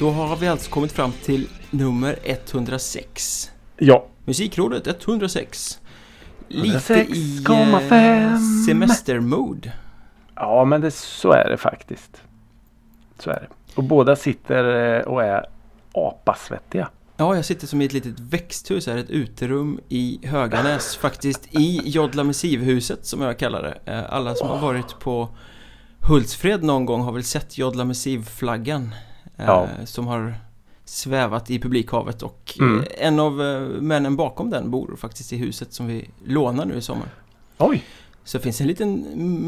Då har vi alltså kommit fram till nummer 106. Ja. Musikrådet 106. Lite 106,5. i eh, semestermode. Ja, men det, så är det faktiskt. Så är det. Och båda sitter eh, och är apasvettiga. Ja, jag sitter som i ett litet växthus här, ett uterum i Höganäs. Faktiskt i Jodla Missivhuset som jag kallar det. Eh, Alla som har varit på Hultsfred någon gång har väl sett Jodla Missiv-flaggan. Eh, Ja. Som har svävat i publikhavet och Mm. eh, en av eh, männen bakom den bor faktiskt i huset som vi lånar nu i sommar. Oj! Så det finns en liten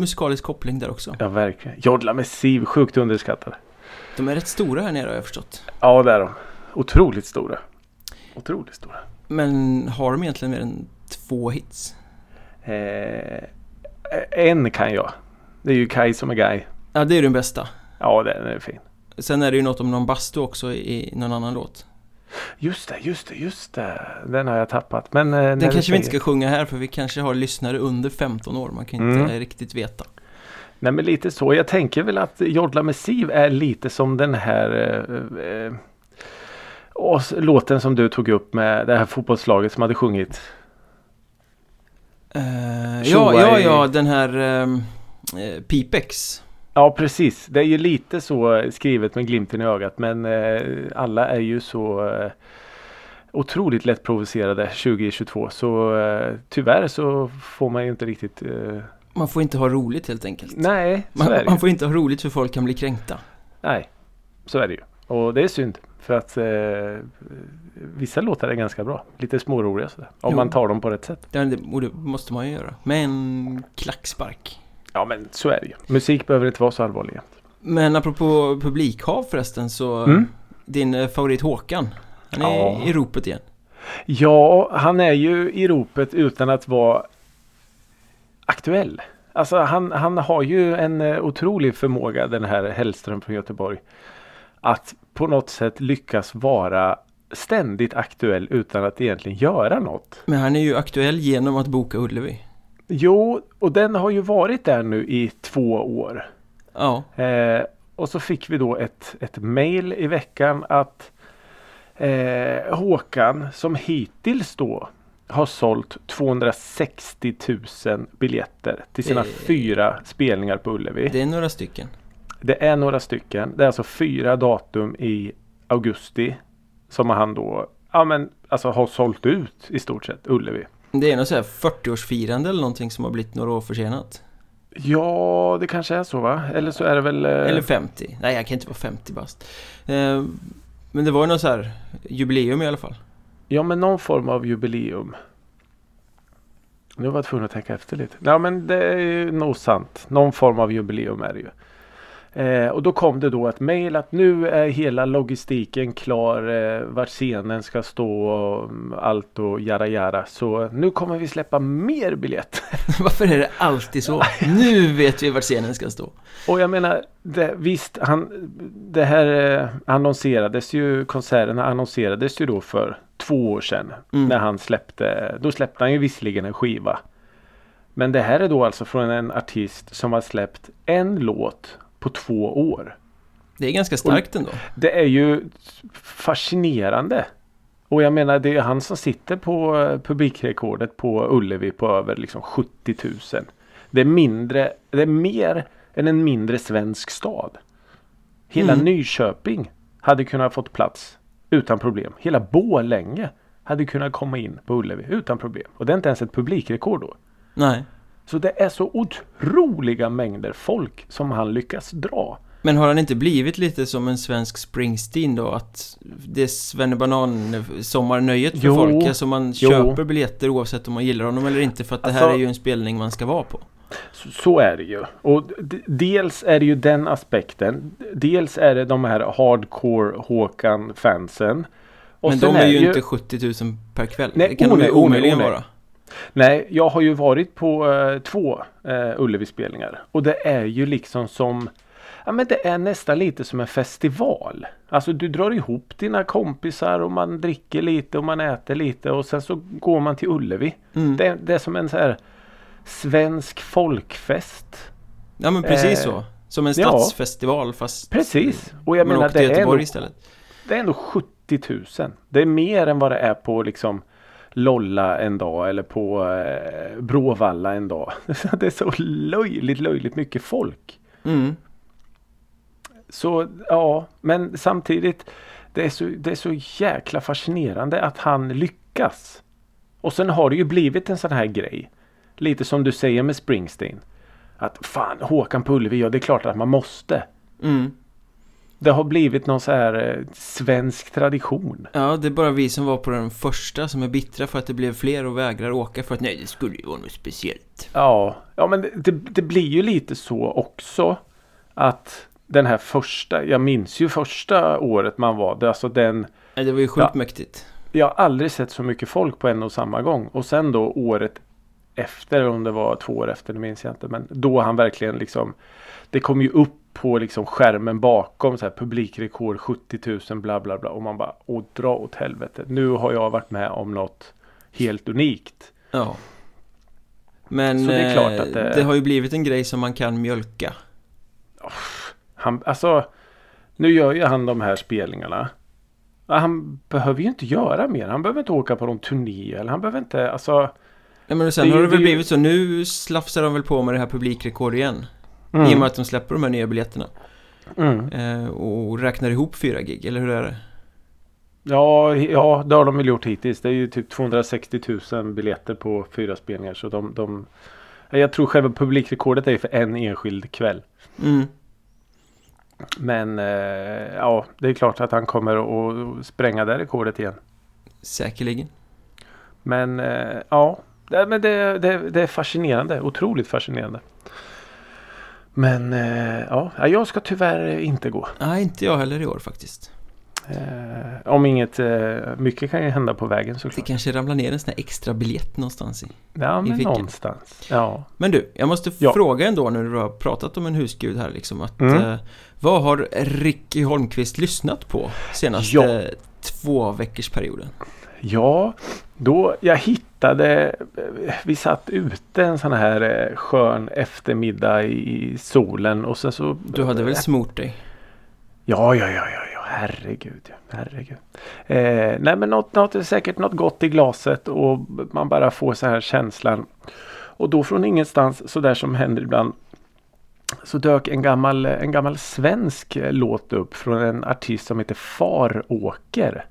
musikalisk koppling där också. Ja, verkligen. Jodla med siv, sjukt underskattade. De är rätt stora här nere har jag förstått. Ja, det är de. Otroligt stora. Otroligt stora. Men har de egentligen mer än två hits? Eh, en kan jag. Det är ju Kai som är Guy. Ja, det är den bästa. Ja, den är fin. Sen är det ju något om någon bastu också i någon annan låt. Just det, just det, just det. Den har jag tappat. Men, eh, Den kanske vi inte säger- ska sjunga här för vi kanske har lyssnare under 15 år. Man kan inte Mm. riktigt veta. Nej men lite så. Jag tänker väl att Jodla med Siv är lite som den här eh, eh, och s- låten som du tog upp med det här fotbollslaget som hade sjungit. Uh, ja, ja, ja, den här eh, Pipex. Ja precis. Det är ju lite så skrivet med glimten i ögat men eh, alla är ju så eh, otroligt lätt provocerade 2022 så eh, tyvärr så får man ju inte riktigt eh, Man får inte ha roligt helt enkelt. Nej, så man, är det man får inte ha roligt för folk kan bli kränkta. Nej, så är det ju. Och det är synd för att eh, vissa låtar är ganska bra. Lite småroliga sådär. Om Jo. man tar dem på rätt sätt. Det, det, det måste man ju göra. Med en klackspark. Ja men så är det ju. Musik behöver inte vara så allvarlig. Men apropå publikhav förresten så Mm. Din eh, favorit Håkan Han är Ja. i ropet igen Ja, han är ju i ropet utan att vara aktuell. Alltså han, han har ju en eh, otrolig förmåga den här Hellström från Göteborg. Att på något sätt lyckas vara ständigt aktuell utan att egentligen göra något. Men han är ju aktuell genom att boka Ullevi Jo, och den har ju varit där nu i två år. Ja Eh, och så fick vi då ett, ett mail i veckan att eh, Håkan som hittills då har sålt 260 000 biljetter till sina Det- fyra spelningar på Ullevi. Det... Det är några stycken är några stycken. Det är alltså fyra datum i augusti som han då ja, men, alltså, har sålt ut i stort sett Ullevi. Det är något så här 40-årsfirande eller någonting som har blivit några år försenat Ja, det kanske är så va? Eller så är det väl... Eh, Eller 50 Nej jag kan inte vara 50 bast eh, Men det var ju något så här jubileum i alla fall Ja men någon form av jubileum. Nu var jag tvungen att tänka efter lite. Ja men det är nog sant. Någon form av jubileum är det ju. Eh, och då kom det då ett mail att nu är hela logistiken klar. Eh, vart scenen ska stå och mm, allt och jara jara. Så nu kommer vi släppa mer biljetter. Varför är det alltid så? Nu vet vi vart scenen ska stå Och jag menar, det, visst, han, det här eh, annonserades ju, konserterna annonserades ju då för två år sedan. Mm. När han släppte, då släppte han ju visserligen en skiva. Men det här är då alltså från en artist som har släppt en låt på två år. Det är ganska starkt ändå Det är ju fascinerande. Och jag menar det är han som sitter på eh, publikrekordet på Ullevi på över liksom 70 000. Det är mindre, det är mer än en mindre svensk stad. Hela Mm. Nyköping hade kunnat fått plats utan problem. Hela Borlänge hade kunnat komma in på Ullevi utan problem. Och det är inte ens ett publikrekord då. Nej Så det är så otroliga mängder folk som han lyckas dra. Men har han inte blivit lite som en svensk Springsteen då? Att det är Svennebanan sommarnöjet för Jo, folk? Alltså man jo. köper biljetter oavsett om man gillar honom eller inte för att det här Alltså- är ju en spelning man ska vara på. Så, så är det ju. Och dels är det ju den aspekten. Dels är det de här hardcore Håkan-fansen. Men de är ju inte 70 000 per kväll. Nej, det kan de ju omöjligen vara. Nej, jag har ju varit på eh, två eh, Ullevi-spelningar. Och det är ju liksom som Ja men det är nästan lite som en festival. Alltså du drar ihop dina kompisar och man dricker lite och man äter lite och sen så går man till Ullevi. Mm. Det, det är som en så här svensk folkfest. Ja men precis Eh, så. Som en ja. stadsfestival fast Precis. Och jag menar det är istället. det är ändå 70 000. Det är mer än vad det är på liksom Lolla en dag eller på eh, Bråvalla en dag. det är så löjligt, löjligt mycket folk. Mm. Så ja, men samtidigt det är, så, det är så jäkla fascinerande att han lyckas. Och sen har det ju blivit en sån här grej. Lite som du säger med Springsteen. Att fan Håkan på Ullevi, ja det är klart att man måste. Mm. Det har blivit någon så här eh, svensk tradition. Ja, det är bara vi som var på den första som är bittra för att det blev fler och vägrar åka för att nej, det skulle ju vara något speciellt. Ja, ja men det, det, blir ju lite så också. Att den här första, jag minns ju första året man var det, alltså den det var ju sjukt Ja. mäktigt. Jag har aldrig sett så mycket folk på en och samma gång. Och sen då året efter, om det var två år efter, det minns jag inte. Men då han verkligen liksom Det kom ju upp på liksom skärmen bakom så här publikrekord 70 000 bla bla bla. Och man bara åh dra åt helvete. Nu har jag varit med om något helt unikt. Ja. Men Så det är klart eh, att det- det har ju blivit en grej som man kan mjölka. Han, alltså Nu gör ju han de här spelningarna. Han behöver ju inte göra mer. Han behöver inte åka på någon turné. Eller han behöver inte, alltså Ja, men sen Det har det väl blivit så. Nu slafsar de väl på med det här publikrekord igen. Mm, I och med att de släpper de här nya biljetterna. mm. Eh, och räknar ihop fyra gig, eller hur är det? Ja, ja, det har de väl gjort hittills. Det är ju typ 260 000 biljetter på fyra spelningar. Så de, de Jag tror själva publikrekordet är för en enskild kväll. Mm. Men eh, ja, det är klart att han kommer att spränga det rekordet igen. Säkerligen. Men eh, ja, det, men det, det, det är fascinerande. Otroligt fascinerande. Men eh, ja, jag ska tyvärr inte gå. Nej, inte jag heller i år faktiskt. Eh, om inget, eh, mycket kan ju hända på vägen Det såklart. kanske ramlar ner en sån här extra biljett någonstans i. Ja, men fickan. någonstans. Ja. Men du, jag måste Ja. fråga ändå när du har pratat om en husgud här liksom att Mm. eh, Vad har Ricky Holmqvist lyssnat på senaste Ja. två veckors perioden? Ja, då jag hittade, vi satt ute en sån här eh, skön eftermiddag i solen och sen så Du hade väl smort dig? Ja, ja, ja, ja, ja, herregud, herregud. Eh, nej, men något, något, säkert något gott i glaset och man bara får så här känslan. Och då från ingenstans, så där som händer ibland, så dök en gammal, en gammal svensk eh, låt upp från en artist som heter Faråker.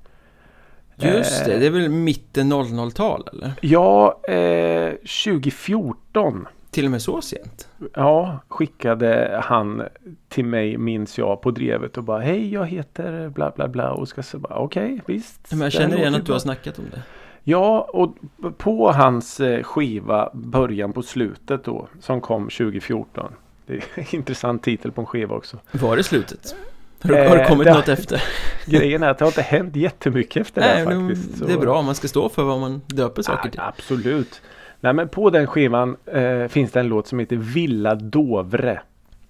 Just det, Eh, det är väl mitten 00-tal eller? Ja, eh, 2014. Till och med så sent? Ja, skickade han till mig minns jag på drevet och bara Hej jag heter bla bla bla och ska bara okej visst. Men jag känner igen att du bra." har snackat om det. Ja och på hans eh, skiva Början på slutet då som kom 2014. Det är en intressant titel på en skiva också. Var det slutet? Har det, har det Eh, kommit det- något efter? Grejen är att det har inte hänt jättemycket efter Nej, det här faktiskt. så- det är bra. Man ska stå för vad man döper saker till. Ja, absolut. Nej men på den skivan eh, finns det en låt som heter Villa Dovre.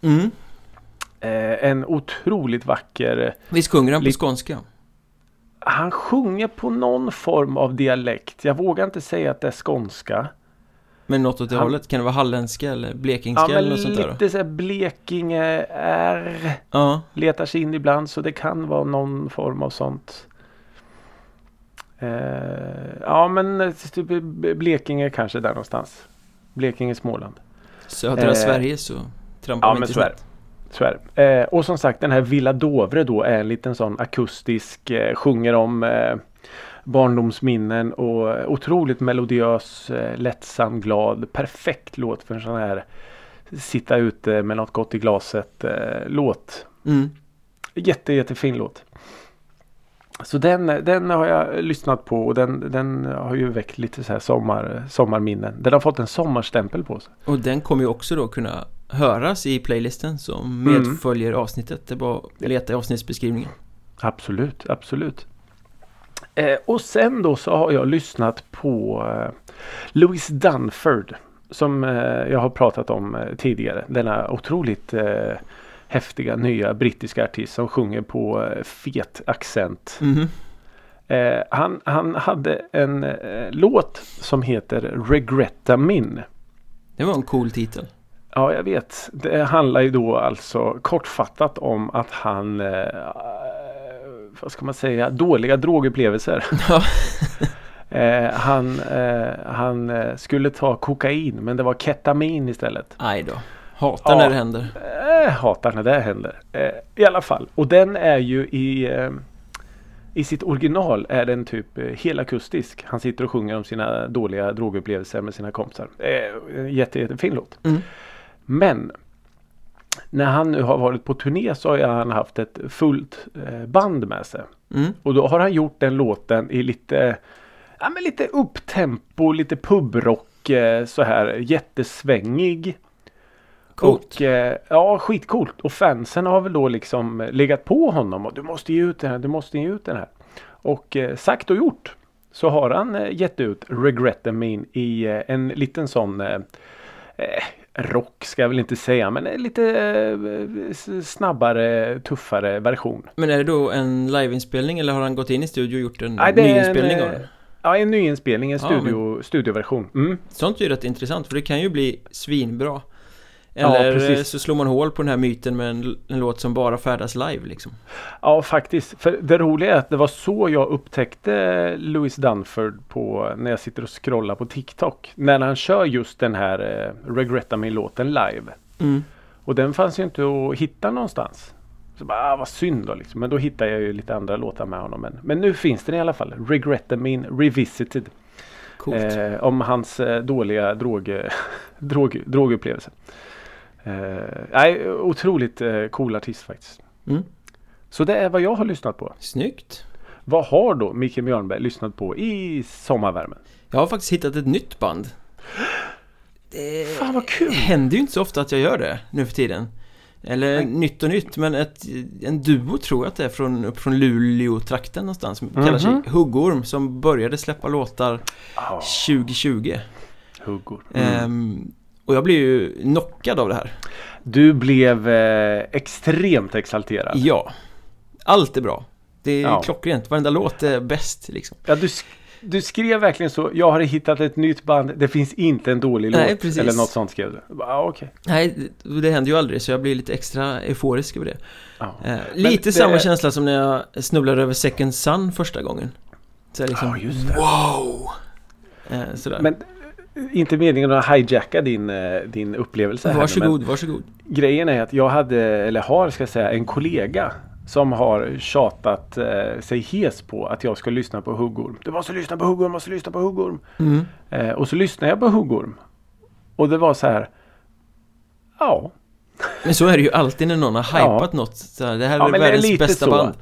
Mm. Eh, en otroligt vacker Visst sjunger han på skånska? Han sjunger på någon form av dialekt. Jag vågar inte säga att det är skånska. Men något åt det Han- hållet? Kan det vara halländska eller blekingska Ja, eller något sånt där då? lite så här Blekinge R Ja, letar sig in ibland så det kan vara någon form av sånt. Eh, ja men eh, typ Blekinge kanske där någonstans. Blekinge, Småland. södra Eh, Sverige så trampar ja, man inte är snett. Så är det. Eh, och som sagt den här Villa Dovre då är en liten sån akustisk, eh, sjunger om eh, barndomsminnen och otroligt melodiös, eh, lättsam, glad, perfekt låt för en sån här sitta ute med något gott i glaset eh, låt. Mm. Jätte, jättefin låt. Så den, den har jag lyssnat på och den, den har ju väckt lite så här sommar, sommarminnen. Den har fått en sommarstämpel på sig. Och den kommer ju också då kunna höras i playlisten som Mm. medföljer avsnittet. Det är bara att leta i avsnittsbeskrivningen. Absolut, absolut. Eh, och sen då så har jag lyssnat på eh, Louis Dunford. Som eh, jag har pratat om eh, tidigare. Denna otroligt eh, häftiga nya brittiska artist som sjunger på eh, fet accent. Mhm. Eh, han, han hade en låt som heter Regretta Min. Det var en cool titel. Ja, jag vet. Det handlar ju då alltså kortfattat om att han vad ska man säga, dåliga drogupplevelser. Eh, han eh, han eh, skulle ta kokain men det var ketamin istället. Aj då. Hatar Ja. när det händer. Eh, hatar när det händer. Eh, I alla fall. Och den är ju i eh, i sitt original är den typ helakustisk. Han sitter och sjunger om sina dåliga drogupplevelser med sina kompisar. Eh, jätte, jättefin låt. Mm. Men när han nu har varit på turné så har han haft ett fullt eh, band med sig. Mm. Och då har han gjort den låten i lite Ja men lite upptempo, lite pubrock eh, så här jättesvängig. Coolt. Och eh, ja skitcoolt. Och fansen har väl då liksom legat på honom och du måste ge ut den här, du måste ge ut den här. Och sagt och gjort. Så har han gett ut Regret the Mean i en liten sån rock ska jag väl inte säga men en lite eh, snabbare, tuffare version. Men är det då en liveinspelning eller har han gått in i studio och gjort en Nej, det nyinspelning en, av eh, den? Ja, en nyinspelning, en Ja, studio, studioversion. Mm. Sånt är ju rätt intressant för det kan ju bli svinbra. Ja, Eller precis. så slår man hål på den här myten med en, en låt som bara färdas live liksom. Ja, faktiskt. För det roliga är att det var så jag upptäckte Louis Dunford på när jag sitter och scrollar på TikTok. När han kör just den här eh, Regretta Me-låten live. Mm. Och den fanns ju inte att hitta någonstans. Så bara, ah, vad synd då liksom. Men då hittade jag ju lite andra låtar med honom. Men, men nu finns den i alla fall. Regretta Me Revisited. Eh, om hans eh, dåliga drog, drog, drogupplevelse. Eh, nej, otroligt eh, cool artist faktiskt. Mm. Så det är vad jag har lyssnat på. Snyggt. Vad har då Micke Björnberg lyssnat på i sommarvärmen? Jag har faktiskt hittat ett nytt band. Det Fan vad kul! händer ju inte så ofta att jag gör det nu för tiden. Eller Nej. nytt och nytt, men ett, en duo tror jag att det är från, upp från Luleå-trakten någonstans. Som kallar sig. Huggorm, som började släppa låtar Oh, 2020. huggor. Ehm, och jag blev ju knockad av det här. Du blev eh, extremt exalterad. Ja. Allt är bra. Det är Ja. klockrent. Varenda låt är bäst liksom. Ja, du, sk- du skrev verkligen så. Jag har hittat ett nytt band. Det finns inte en dålig Nej, låt. precis. Eller något sånt skrev du. Ja, okej. Nej, det, det händer ju aldrig så jag blir lite extra euforisk över det. Ja. Eh, lite det- samma känsla som när jag snubblade över Second Sun första gången. Så jag liksom, Ja, just det. wow! Eh, sådär. Men inte meningen att hijacka din, eh, din upplevelse här varsågod, varsågod. Men grejen är att jag hade, eller har ska jag säga, en kollega som har tjatat eh, sig hes på att jag ska lyssna på huggorm. Du måste lyssna på huggorm, måste lyssna på huggorm. Mm. Eh, och så lyssnade jag på huggorm. Och det var så här. Ja, Men så är det ju alltid när någon har hypat något. Så här, det här Ja, är är världens lite bästa så. band.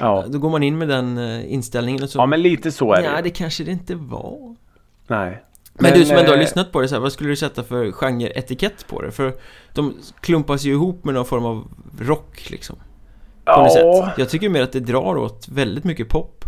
ja, Då går man in med den eh, inställningen och så. ja men lite så är det. ja, ju. det kanske det inte var. Nej. Men, du som ändå har eh, lyssnat på det, så här, vad skulle du sätta för genre-etikett på det? För de klumpas ju ihop med någon form av rock liksom. På något Ja, sätt. Jag tycker mer att det drar åt väldigt mycket pop.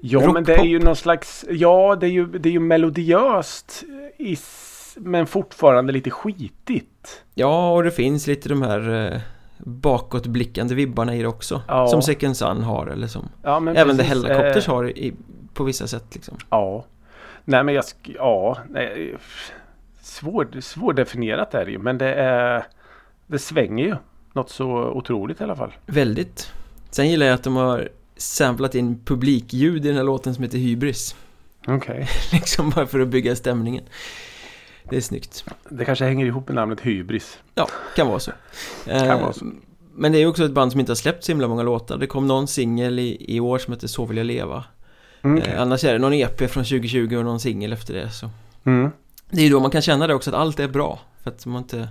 ja men det är ju någon slags, ja det är ju, det är ju melodiöst i, s- men fortfarande lite skitigt. Ja, och det finns lite de här eh, bakåtblickande vibbarna i det också. Ja. Som Second Sun har, eller som Ja, även The precis, Helicopters eh, har i, på vissa sätt liksom. Ja. Nej men jag, ja, nej, svår, svårdefinierat är det ju men det är, det svänger ju. Något så otroligt i alla fall. Väldigt. Sen gillar jag att de har samplat in publikljud i den här låten som heter Hybris. Okej. liksom bara för att bygga stämningen. Det är snyggt. Det kanske hänger ihop med namnet Hybris. Ja, kan vara så. Kan Eh, vara så. Men det är också ett band som inte har släppt så himla många låtar. Det kom någon singel i, i år som heter Så vill jag leva. Mm, Eh, okej. annars är det någon EP från 2020 och någon singel efter det. Så. Mm. Det är ju då man kan känna det också att allt är bra. För att man inte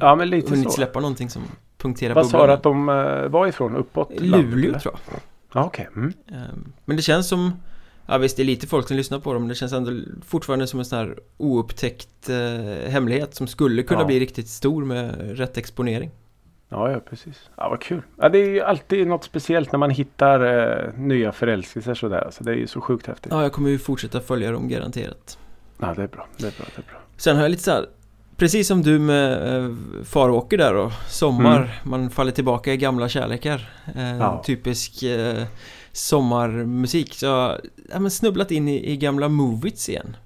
Ja men lite hunnit så. släppa någonting som punkterar Vad sa bubblan. du att de eh, var ifrån? Uppåt? Luleå eller? tror jag. Ja okej. Mm. Ehm, Men det känns som Ja visst, det är lite folk som lyssnar på dem men det känns ändå fortfarande som en sån här oupptäckt eh, hemlighet som skulle kunna Ja. bli riktigt stor med rätt exponering. Ja, ja precis. Ja vad kul. Ja, det är ju alltid något speciellt när man hittar eh, nya förälskelser sådär. Alltså, det är ju så sjukt häftigt. Ja. Ja, jag kommer ju fortsätta följa dem garanterat. det är bra. Det är bra. Det är bra. Sen har jag lite så här, precis som du med eh, Faråker där och sommar, Mm. man faller tillbaka i gamla kärlekar. Eh, Ja. Typisk eh, sommarmusik. Så jag har ja, snubblat in i, i gamla Movits igen.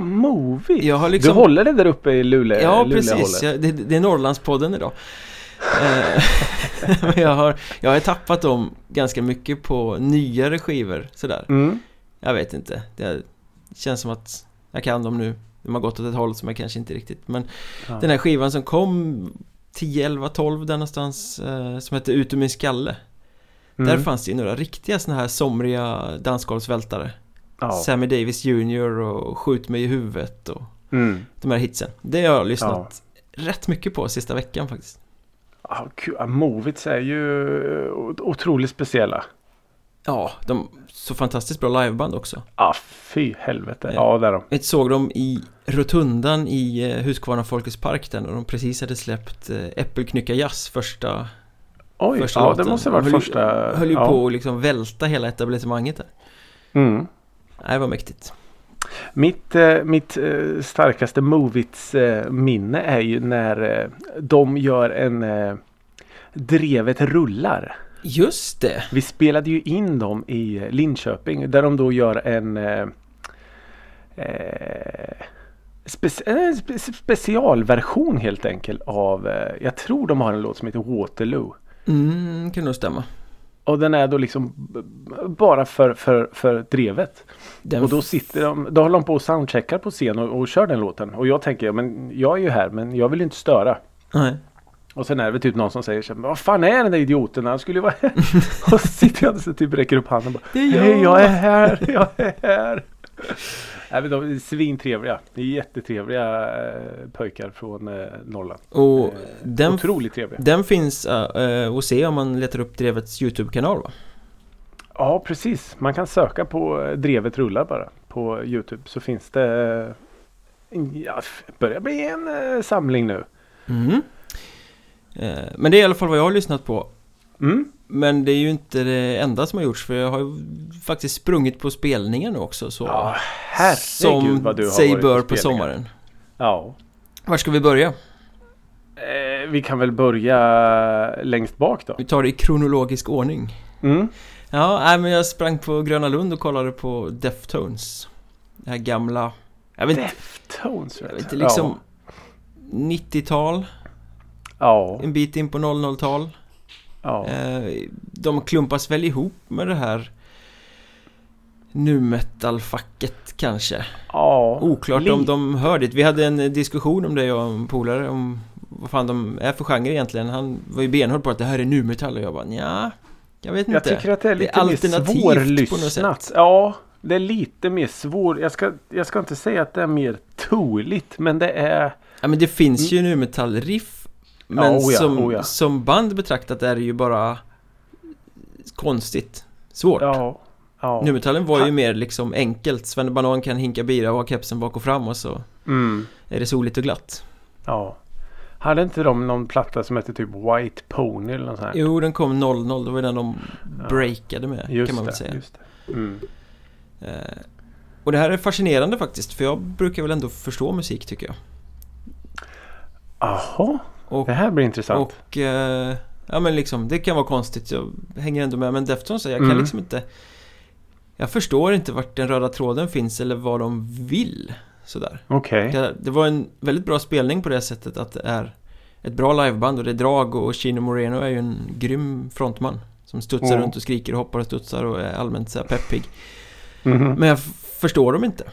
Movie! Jag har liksom... Du håller det där uppe i Luleå? Ja, Luleåhållet. precis. Ja, det, det är Norrlandspodden idag. Eh, jag har, jag har tappat dem ganska mycket på nyare skivor sådär. Mm. Jag vet inte. Det känns som att jag kan dem nu. De har gått åt ett håll som jag kanske inte riktigt Men Ja. den här skivan som kom 10, 11, 12 där någonstans eh, Som hette Ut ur min skalle Mm. Där fanns det ju några riktiga såna här somriga dansgolvsvältare ja. Sammy Davis Jr och Skjut mig i huvudet och Mm. de här hitsen Det har jag lyssnat rätt mycket på sista veckan faktiskt Ja. Ja, Movits är ju o- otroligt speciella. Ja, de så fantastiskt bra liveband också Ja, fy helvete. Ja. Ja, det är de. Jag såg dem i Rotundan i eh, Huskvarna Folkets Park där och de precis hade släppt eh, Äppelknycka Jazz första Oj, första ja låten. det måste ha varit höll, ju- första. Höll ju ja. på att liksom välta hela etablissemanget där Mm. Det var mäktigt Mitt, eh, mitt eh, starkaste Movits eh, minne är ju när eh, de gör en Drevet rullar. Just det! Vi spelade ju in dem i Linköping där de då gör en eh, speci- en spe specialversion helt enkelt av Jag tror de har en låt som heter Waterloo. Mm, kan nog stämma Och den är då liksom bara för, för, för drevet. Den Och då sitter de, då håller de på och soundcheckar på scen och, och kör den låten. Och jag tänker, ja, men jag är ju här men jag vill ju inte störa. Nej Och sen är det typ någon som säger så här, "Men vad fan är den där idioten? Han skulle ju vara här. och så sitter jag och så typ räcker upp handen och bara! Hej jag är här, jag är här. Nej, men de är svintrevliga. Det är jättetrevliga eh, pojkar från eh, Norrland. Och Eh, den, Otroligt trevliga. den finns uh, att se om man letar upp Drevets YouTube-kanal va? Ja precis. Man kan söka på eh, Drevet rullar bara på Youtube så finns det eh, Ja, börjar bli en eh, samling nu. Mm. Eh, Men det är i alla fall vad jag har lyssnat på Mm. Men det är ju inte det enda som har gjorts för jag har ju faktiskt sprungit på spelningen också så Ja, herregud Som vad du har sig bör på på spelningar. sommaren Ja. Var ska vi börja? Eh, vi kan väl börja längst bak då. Vi tar det i kronologisk ordning Mm. Ja, nej, men jag sprang på Gröna Lund och kollade på Deftones Det här gamla Jag vet, Deftones jag vet inte, liksom 90-tal Ja. En bit in på 00-tal Ja. Eh, De klumpas väl ihop med det här nu metal-facket kanske ja. Oklart om de hör dit Vi hade en diskussion om det jag och en polare om vad fan de är för genre egentligen Han var ju benhård på att det här är nu metall och jag bara ja Jag vet Jag inte tycker att det är Det är lite mer alternativt på något sätt. Ja. Det är lite mer svår. Jag ska, jag ska inte säga att det är mer toligt. Men det är... Ja men det finns ju nu metall-riff Men oh ja, som, oh ja. som band betraktat är det ju bara Konstigt Svårt Ja. ja. Nu-metallen var ju mer liksom enkelt Sven Banan kan hinka bira och ha kepsen bak och fram och så Mm. är det soligt och glatt Ja. Hade inte de någon platta som hette typ White Pony eller något sånt här? Jo, den kom 00, det var den de breakade med Just kan man väl säga Just det. Mm. Eh, Och det här är fascinerande faktiskt för jag brukar väl ändå förstå musik tycker jag Jaha, Och, det här blir intressant. och eh, ja men liksom det kan vara konstigt, jag hänger ändå med men Deftones, jag kan Mm. liksom inte Jag förstår inte vart den röda tråden finns eller vad de vill sådär Okej. det, det var en väldigt bra spelning på det sättet att det är ett bra liveband och det är drag och Chino Moreno är ju en grym frontman Som studsar Mm. runt och skriker och hoppar och studsar och är allmänt så peppig Mhm. Men jag förstår dem inte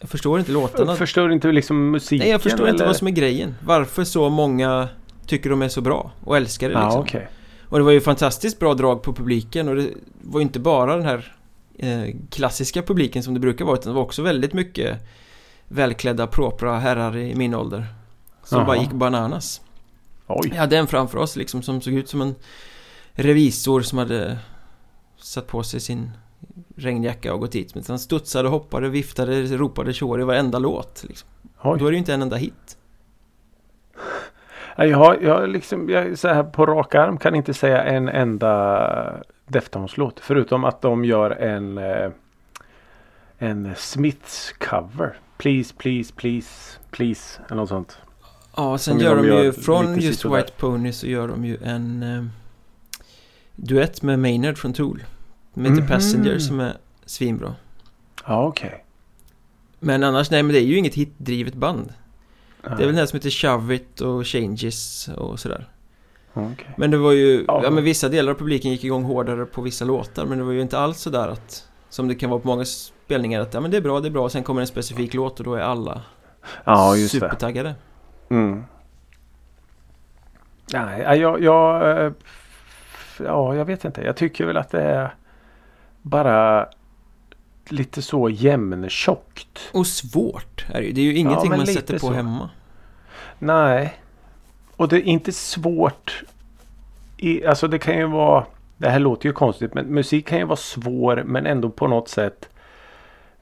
Jag förstår inte låtarna Förstår inte liksom musiken? Nej jag förstår inte eller? vad som är grejen Varför så många tycker de är så bra och älskar det Ja, liksom okej. Och det var ju fantastiskt bra drag på publiken och det var ju inte bara den här eh, klassiska publiken som det brukar vara utan det var också väldigt mycket välklädda propra herrar i min ålder Som Jaha. bara gick bananas Oj. Jag hade en framför oss liksom som såg ut som en revisor som hade satt på sig sin regnjacka och gått hit Men han studsade, hoppade, viftade, ropade tjår i varenda låt liksom. Oj. Då är det ju inte en enda hit Ja, Jag har, jag liksom, jag, så här på rak arm kan inte säga en enda Deftones-låt. Förutom att de gör en eh, en Smiths cover. Please, please, please, please. Eller något sånt. Ja, sen Som gör de de ju gör från lite just. White Pony så gör de ju en eh, duett med Maynard från Tool. Som heter Mhm. Passenger som är svinbra. Ja, okej. Men annars, nej men det är ju inget hitdrivet band. Ja. Det är väl den som heter Shove It och Changes och sådär. Okej. Men det var ju, Ja. ja. men vissa delar av publiken gick igång hårdare på vissa låtar men det var ju inte alls sådär att Som det kan vara på många spelningar att ja men det är bra, det är bra, sen kommer en specifik låt och då är alla Ja, just det. supertaggade Mm. Nej, ja, jag, jag, eh, ja, jag vet inte. Jag tycker väl att det är bara lite så jämntjockt. Och svårt är det ju, det är ju ingenting men man sätter på så. hemma Nej. Och det är inte svårt. I, alltså det kan ju vara. Det här låter ju konstigt men musik kan ju vara svår men ändå på något sätt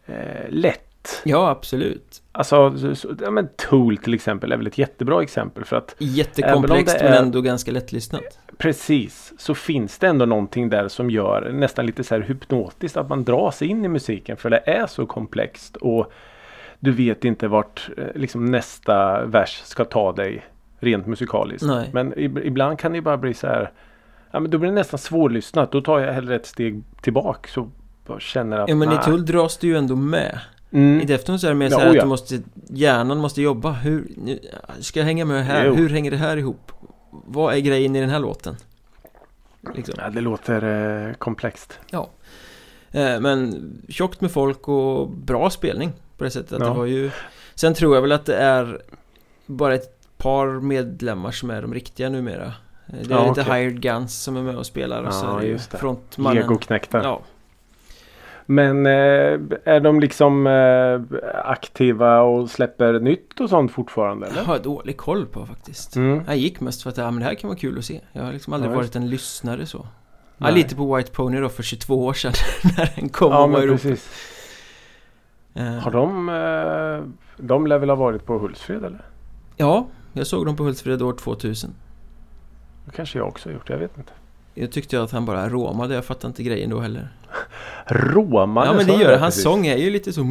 eh, lätt. Ja, absolut Alltså så, så, ja, men Tool till exempel är väl ett jättebra exempel för att Jättekomplext det men är- ändå ganska lättlyssnat Precis, så finns det ändå någonting där som gör nästan lite så här hypnotiskt att man dras in i musiken för det är så komplext och du vet inte vart eh, liksom nästa vers ska ta dig rent musikaliskt. Nej. Men ib- ibland kan det bara bli så här Ja men då blir det nästan svårlyssnat. Då tar jag hellre ett steg tillbaka så känner att Ja men i nej. Tull dras du ju ändå med Mm. I Deftones är det mer Ja, så här oh att ja. du måste Hjärnan måste jobba Hur, ska jag hänga med här? Jo. Hur hänger det här ihop? Vad är grejen i den här låten? Liksom. Ja, det låter eh, komplext. Eh, Men tjockt med folk och bra spelning på det sättet att Ja. det var ju Sen tror jag väl att det är bara ett par medlemmar som är de riktiga numera Eh, Det är Ja, lite okej. hired guns som är med och spelar och så Ja, är det ju frontmannen Legoknäckta. Ja, Men eh, är de liksom eh, aktiva och släpper nytt och sånt fortfarande jag eller? har dålig koll på faktiskt Mm. Jag gick mest för att ja, men det här kan vara kul att se Jag har liksom aldrig Ja, varit en lyssnare så Ja, Nej. lite på White Pony då för 22 år sedan när den kom Ja och var precis. Eh, Har de, de lär väl ha varit på Hultsfred eller? Ja, jag såg dem på Hultsfred år 2000 Det kanske jag också har gjort, jag vet inte. Jag tyckte att han bara råmade, jag fattar inte grejen då heller Råmade Ja men det jag gör det, hans precis. sång är ju lite så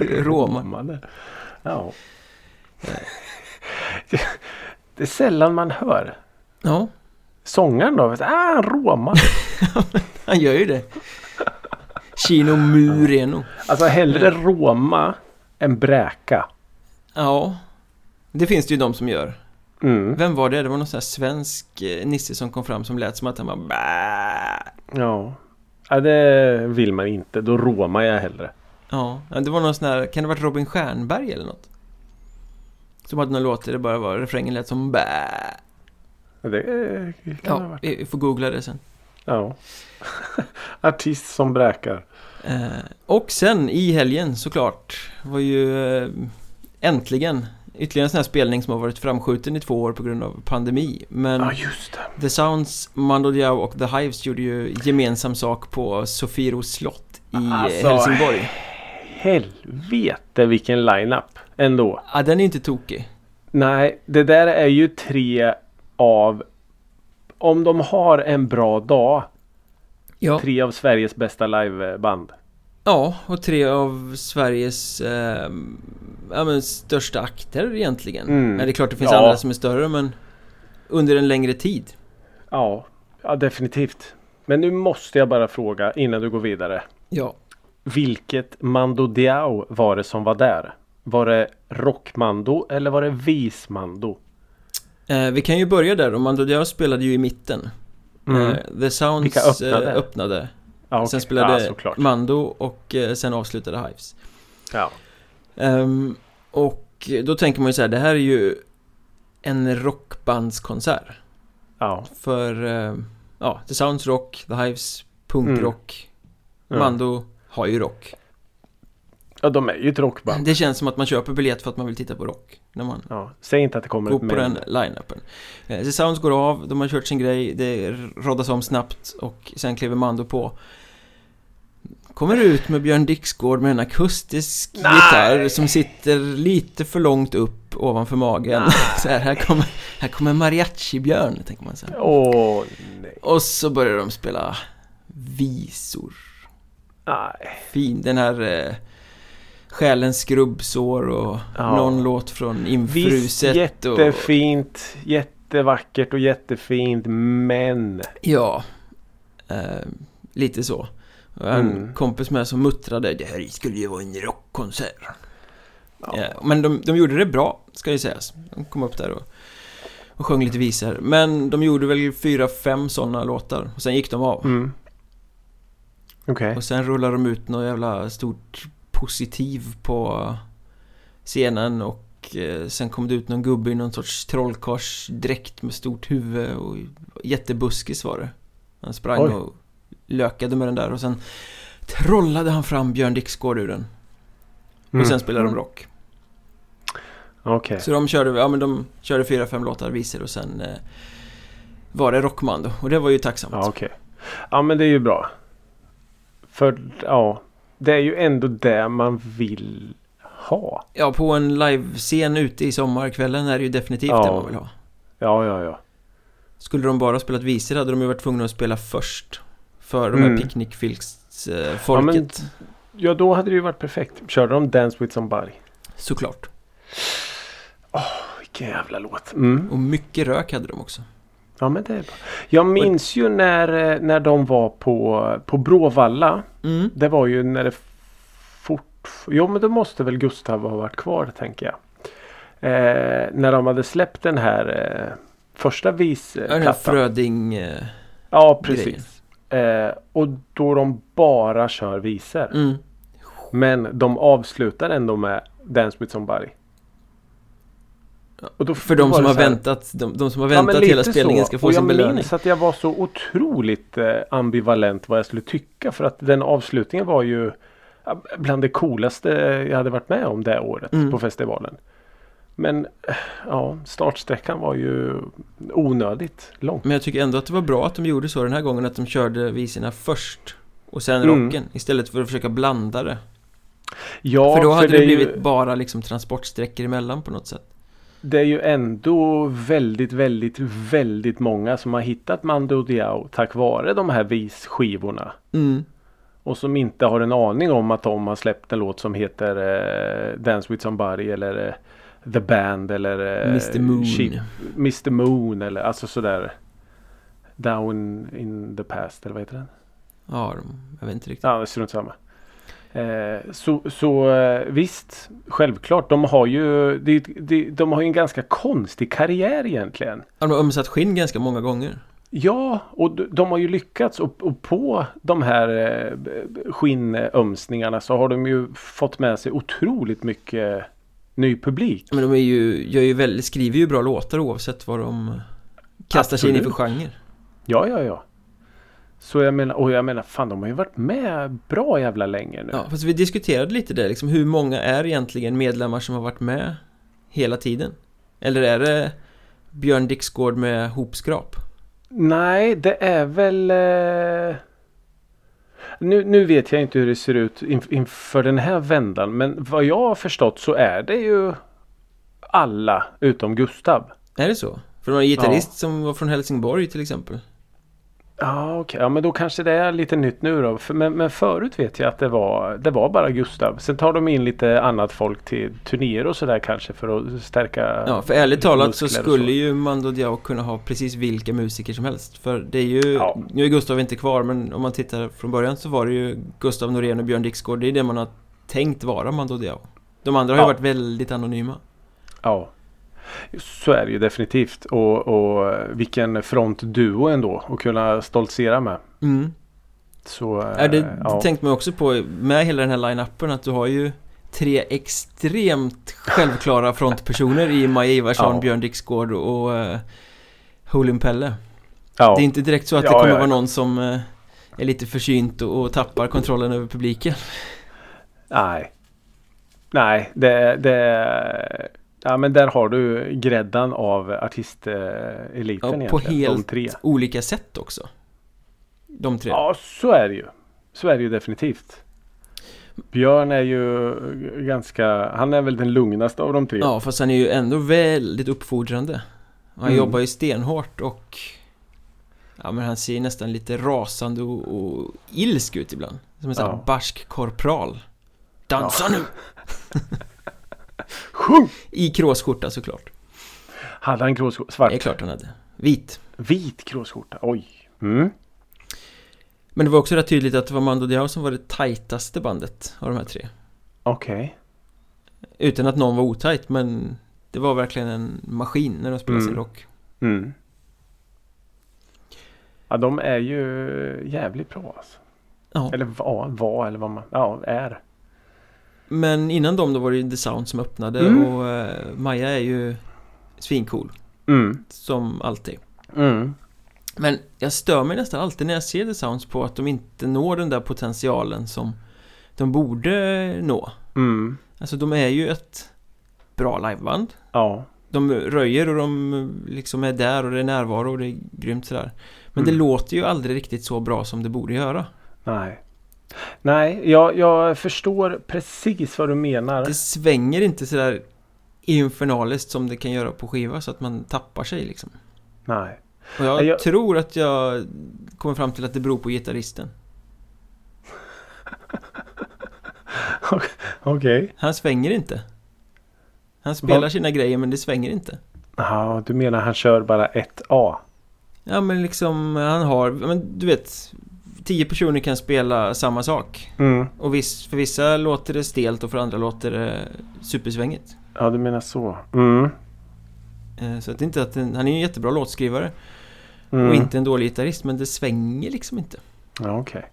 Råma Råmade. Ja. det är sällan man hör. Ja, Sångaren då? Ah, han råmar. han gör ju det Chino Mureno Alltså hellre råma än bräka. Ja Det finns det ju de som gör Mm. Vem var det? Det var någon sån här svensk eh, nisse som kom fram som lät som att han bara Bää. Ja. ja, det vill man inte. Då råmar jag hellre. Ja, det var någon sån här, kan det ha varit Robin Stjernberg eller något? Som hade någon låt där det bara var, refrängen lät som bä. Det kan ha Ja, varit. vi vi får googla det sen. Ja. Artist som bräkar. Eh, och sen i helgen såklart var ju eh, äntligen ytterligare en sån här spelning som har varit framskjuten i två år på grund av pandemi. Men Ja. The Sounds, Mando Diao och The Hives gjorde ju gemensam sak på Sofiero slott i Alltså, Helsingborg. Helvete vilken line-up ändå. Ja, den är inte tokig. Nej, det där är ju tre av om de har en bra dag, Ja. tre av Sveriges bästa liveband. Ja, och tre av Sveriges eh, ja, men största akter egentligen. Mm. Men det är klart det finns Ja. andra som är större men under en längre tid. Ja, ja, definitivt. Men nu måste jag bara fråga innan du går vidare. Ja. Vilket Mando Diao var det som var där? Var det rockmando eller var det vismando? Eh, vi kan ju börja där då. Mando Diao spelade ju i mitten. Mm. Eh, The Sounds öppnade? eh, öppnade. Ja, okej. Sen spelade ja. Mando och eh, sen avslutade Hives. Ja. Ehm, och då tänker man ju så här, det här är ju en rockbandskonsert. Ja. För, eh, ja, The Sounds rock, The Hives punkrock. Ja. Mando har ju rock. ja, de är ju ett rockband. Det känns som att man köper biljett för att man vill titta på rock. När man Ja. Säg inte att det kommer går ett på den line-upen. Eh, The Sounds går av, de har kört sin grej, det roddas om snabbt och sen kliver Mando på. Kommer ut med Björn Dixgård med en akustisk Nej! gitarr som sitter lite för långt upp ovanför magen. Så här, här kommer, här kommer mariachi-Björn, tänker man så här. Åh nej. Och så börjar de spela visor. nej. Fin, den här eh, Själens skrubbsår och Ja. någon låt från Visst, Infruset och... jättefint, jättevackert och jättefint men Ja, eh, lite så. Och En Mm. kompis med som muttrade det här skulle ju vara en rockkonsert. ja. Ja, men de, de gjorde det bra, ska ju sägas. De kom upp där och Och sjöng lite visor. Men de gjorde väl fyra, fem sådana låtar. Och sen gick de av. Mm. Okej. Och sen rullade de ut något jävla stort positiv på scenen och eh, sen kom det ut någon gubbe i någon sorts trollkarlsdräkt med stort huvud och jättebuskis var det. Han sprang Oj. och lökade med den där och sen trollade han fram Björn Dixgård ur den. Mm. Och sen spelade de rock. Okej. Så de körde, ja men de körde fyra, fem låtar, visor och sen eh, var det rockman då. Och det var ju tacksamt. Ja, okej. Ja, men det är ju bra. För ja, det är ju ändå det man vill ha. Ja, på en livescen ute i sommarkvällen är det ju definitivt Ja. det man vill ha. Ja, ja, ja. Skulle de bara spelat visor hade de ju varit tvungna att spela först. För de här Mm. picknickfilks-folket. Ja, då hade det ju varit perfekt. Körde de Dance with somebody? Såklart. Vilken jävla låt. Mm. Och mycket rök hade de också. Ja, men det är bra. Jag minns ju när, eh, när de var på, på Bråvalla. Mm. Det var ju när det fort... Jo, men då måste väl Gustav ha varit kvar, tänker jag. Eh, när de hade släppt den här eh, första Ja, den här visplattan. Fröding... Eh, Ja, precis. Eh, och då de bara kör visor. mm. Men de avslutar ändå med Dance with somebody. Och då För de som har väntat, de, de som har Ja, väntat hela lite spelningen så. ska få och sin jag belöning. minns att jag var så otroligt eh, ambivalent vad jag skulle tycka. För att den avslutningen var ju ja, bland det coolaste jag hade varit med om det året Mm. på festivalen. Men ja, startsträckan var ju onödigt lång. Men jag tycker ändå att det var bra att de gjorde så den här gången, att de körde visorna först. Och sen Mm. rocken, istället för att försöka blanda det. Ja, för då hade det, är blivit ju, bara liksom transportsträckor emellan på något sätt. det är ju ändå väldigt, väldigt, väldigt många som har hittat Mando Diao tack vare de här visskivorna. Mm. Och som inte har en aning om att de har släppt en låt som heter eh, Dance with somebody eller eh, The Band eller eh, Mr Moon. Sheep- Mr Moon eller alltså sådär Down in the past eller vad heter den? Ja, de, jag vet inte riktigt. Ja, strunt samma. Eh, så så eh, visst, självklart. De har ju de, de, de har ju en ganska konstig karriär egentligen. Ja, de har ömsat skinn ganska många gånger. Ja, och de, de har ju lyckats och, och på de här eh, skinnömsningarna så har de ju fått med sig otroligt mycket ny publik. Men de är ju, gör ju väldigt, skriver ju bra låtar oavsett vad de kastar sig in i för genre. Ja, ja, ja. Så jag menar, och jag menar, fan de har ju varit med bra jävla länge nu. Ja, fast vi diskuterade lite det, liksom hur många är egentligen medlemmar som har varit med hela tiden? Eller är det Björn Dixgård med hopskrap? Nej, det är väl... Eh... Nu, nu vet jag inte hur det ser ut in, inför den här vändan. Men vad jag har förstått så är det ju alla utom Gustav. Är det så? För det var en gitarrist som var från Helsingborg till exempel. Ja, okej. Ja, men då kanske det är lite nytt nu då. Men, men förut vet jag att det var, det var bara Gustav. Sen tar de in lite annat folk till turnéer och sådär kanske för att stärka Ja, för ärligt talat så skulle ju Mando Diao kunna ha precis vilka musiker som helst. För det är ju, Ja. nu är Gustav inte kvar men om man tittar från början så var det ju Gustav Norén och Björn Dixgård. Det är det man har tänkt vara Mando Diao. De andra har ju Ja. varit väldigt anonyma. Ja. Så är det ju definitivt. Och, och vilken frontduo ändå att kunna stoltsera med. Mm. Så, Ja, det eh, ja. tänkte man också på med hela den här line-upen att du har ju tre extremt självklara frontpersoner i Maja Ivarsson, Ja. Björn Dixgård och uh, Holin Pelle. ja. Det är inte direkt så att det kommer ja, vara någon som eh, är lite försynt och, och tappar kontrollen över publiken. Nej. Nej, det, det Ja men där har du gräddan av artisteliten Ja, på helt olika sätt också. De tre. Ja så är det ju. Så är det ju definitivt. Björn är ju ganska, han är väl den lugnaste av de tre. Ja, fast han är ju ändå väldigt uppfordrande. Han Mm. jobbar ju stenhårt och... Ja, men han ser nästan lite rasande och, och ilsk ut ibland. Som en sån här Ja. barsk korpral. Dansa nu! Sjung! I kråsskjorta såklart. Hade han gråskjorta? Svart? Det är klart han hade. Vit. Vit gråskjorta, oj. Mm. Men det var också rätt tydligt att det var Mando Diao som var det tajtaste bandet av de här tre. Okej. Utan att någon var otajt, men det var verkligen en maskin när de spelade sin Mm. rock. Mm. Ja, de är ju jävligt bra alltså. Ja. Eller var, var eller vad man, ja, är. Men innan dem då var det ju The Sound som öppnade Mm. och eh, Maja är ju svincool. Mm. Som alltid. Mm. Men jag stör mig nästan alltid när jag ser The Sounds på att de inte når den där potentialen som de borde nå. Mm. Alltså de är ju ett bra liveband. Ja. De röjer och de liksom är där och det är närvaro och det är grymt sådär. Men det Mm. låter ju aldrig riktigt så bra som det borde göra. Nej. Nej, jag, jag förstår precis vad du menar. Det svänger inte sådär infernaliskt som det kan göra på skiva så att man tappar sig liksom. Nej. Och jag, Jag- tror att jag kommer fram till att det beror på gitarristen. Okej. Han svänger inte. Han spelar Vad- sina grejer men det svänger inte. Ja, du menar han kör bara ett A? Ja men liksom han har, men du vet Tio personer kan spela samma sak. Mm. Och viss, för vissa låter det stelt och för andra låter det supersvängigt. Ja, du menar så. Mm. Eh, Så att det är inte att den, han är en jättebra låtskrivare Mm. och inte en dålig gitarrist men det svänger liksom inte. Ja, okej.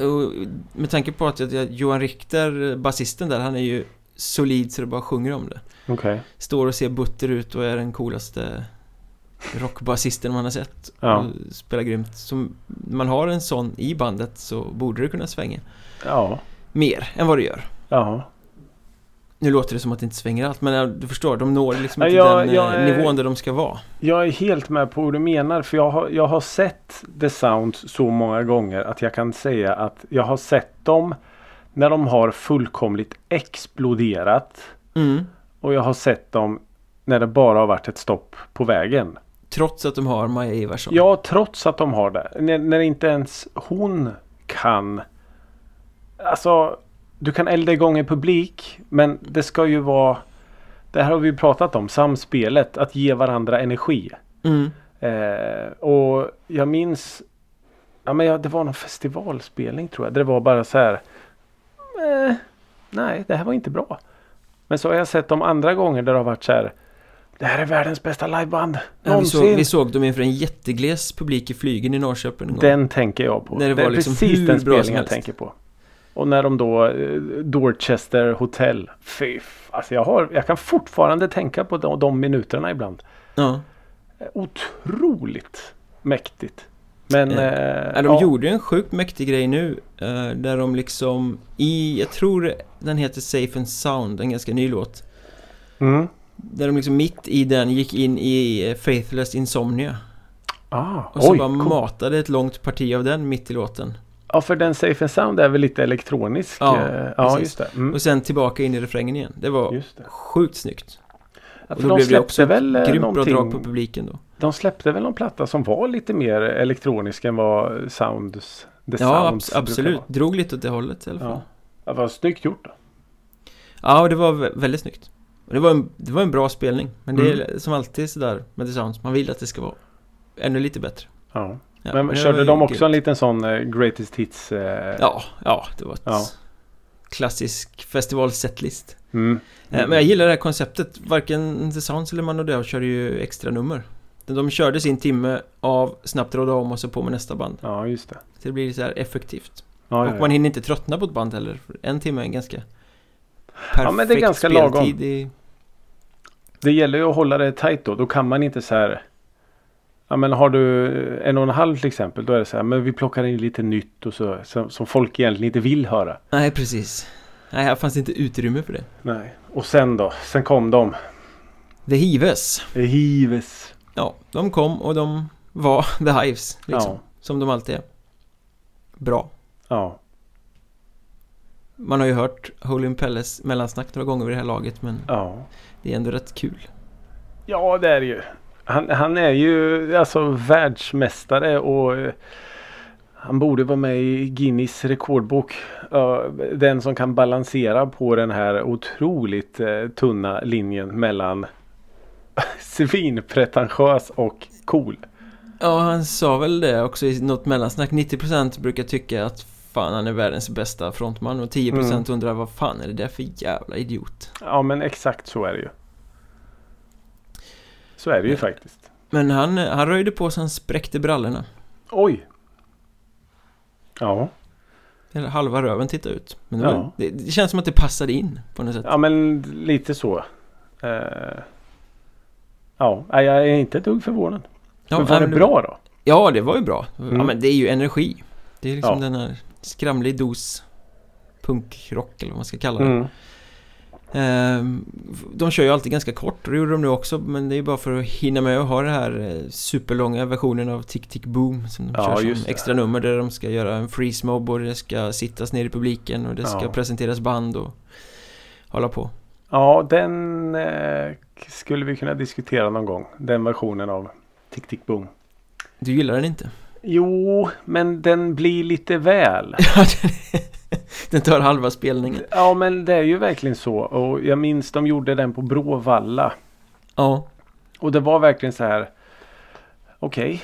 Och med tanke på att jag, Johan Richter, basisten där, han är ju solid så det bara sjunger om det. Okej. Står och ser butter ut och är den coolaste rockbasisten man har sett. Ja. Spelar grymt. Så man har en sån i bandet så borde det kunna svänga Ja. mer än vad det gör. Ja. Nu låter det som att det inte svänger allt men du förstår, de når liksom inte jag- den jag eh, är- nivån där de ska vara. Jag är helt med på vad du menar. För jag har, jag har sett The Sound så många gånger att jag kan säga att jag har sett dem när de har fullkomligt exploderat. Mm. Och jag har sett dem när det bara har varit ett stopp på vägen. Trots att de har Maja Ivarsson. Ja, trots att de har det. När, när inte ens hon kan. Alltså, du kan elda igång en publik. Men det ska ju vara. Det här har vi pratat om. Samspelet. Att ge varandra energi. Mm. Eh, och jag minns. Ja, men ja, det var någon festivalspelning tror jag. Där det var bara så här. Eh, nej, det här var inte bra. Men så har jag sett de andra gånger där det har varit så här. Det här är världens bästa liveband. Ja, vi, Någonsin. såg, vi såg dem inför en jättegles publik i flygen i Norrköping en gång. Den tänker jag på. När det det, var är liksom precis den spelningen jag tänker på. Och när de då eh, Dorchester Hotel. Fy Alltså jag, har, jag kan fortfarande tänka på de, de minuterna ibland. Ja. Otroligt mäktigt. Men... Eh, Eh, Ja, de gjorde ju en sjukt mäktig grej nu eh, Där de liksom i, jag tror den heter Safe and Sound, en ganska ny låt Mm. Där de liksom mitt i den gick in i eh, Faithless Insomnia Ah, Och så oj, bara cool. matade ett långt parti av den mitt i låten Ja, för den Safe and Sound är väl lite elektronisk. Ja, eh, ja precis. just det. Mm. Och sen tillbaka in i refrängen igen Det var Just det. sjukt snyggt Ja, Och då de blev det släppte också väl eh, grymt bra någonting- drag på publiken då De släppte väl någon platta som var lite mer elektronisk än vad Sounds The Ja, Sounds brukar absolut, drog lite åt det hållet i alla fall Ja. Ja, vad snyggt gjort då. Ja, och det var vä- väldigt snyggt. Och det var en, det var en bra spelning. Men det är Mm. som alltid sådär med The Sounds. Man vill att det ska vara ännu lite bättre. Ja. Ja, Men det körde de också grymt. en liten sån eh, Greatest Hits? Eh, Ja, ja, det var ett Ja. klassisk festivalsetlist. Mm. Eh, Men jag gillar det här konceptet. Varken The Sounds eller Mano Deo körde ju extra nummer. De körde sin timme av snabbt råda om och så på med nästa band. Ja, just det. Så det blir så här effektivt. Ja, och man hinner inte tröttna på ett band heller. En timme är en ganska perfekt Ja, men det är ganska lagom. speltid i... Det gäller ju att hålla det tajt då. Då kan man inte så här. Ja men har du en och en halv till exempel. Då är det så här. Men vi plockar in lite nytt och så. Som, som folk egentligen inte vill höra. Nej, precis. Nej, här fanns inte utrymme för det. Nej. Och sen då. Sen kom de. The Hives. Hives. Ja, de kom och de var The Hives. Liksom, Ja. Som de alltid är. Bra. Ja. Man har ju hört Holy Impelles mellansnack några gånger vid det här laget men Ja. Det är ändå rätt kul. Ja det är det ju. Han, han är ju alltså världsmästare och eh, han borde vara med i Guinness rekordbok. Den som kan balansera på den här otroligt eh, tunna linjen mellan svinpretentiös och cool. Ja, han sa väl det också i något mellansnack. 90% brukar tycka att fan han är världens bästa frontman och 10% Mm. undrar vad fan är det där för jävla idiot. Ja men exakt så är det ju. Så är det ju Ja. faktiskt. Men han, han röjde på så han spräckte brallorna. Oj. Ja. Eller halva röven tittade ut. Men det, Ja. var, det, det känns som att det passade in på något sätt. Ja men lite så. Eh, ja, jag är inte ett dugg förvånad. Ja, men var men det bra då? Ja, det var ju bra. Ja, Mm. men det är ju energi. Det är liksom Ja. den här skramlig dos punkrock eller vad man ska kalla det. Mm. Ehm, de kör ju alltid ganska kort och det gjorde de nu också men det är ju bara för att hinna med att ha den här eh, superlånga versionen av Tick Tick Boom som de Ja, kör som det. extra nummer där de ska göra en freeze mob och det ska sittas ner i publiken och det ska Ja. presenteras band och hålla på. Ja, den eh, skulle vi kunna diskutera någon gång. Den versionen av Tick Tick Boom. Du gillar den inte? Jo, men den blir lite väl. Den- tar halva spelningen. Ja, men det är ju verkligen så. Och jag minns de gjorde den på Bråvalla. Ja, Och det var verkligen så här. Okej.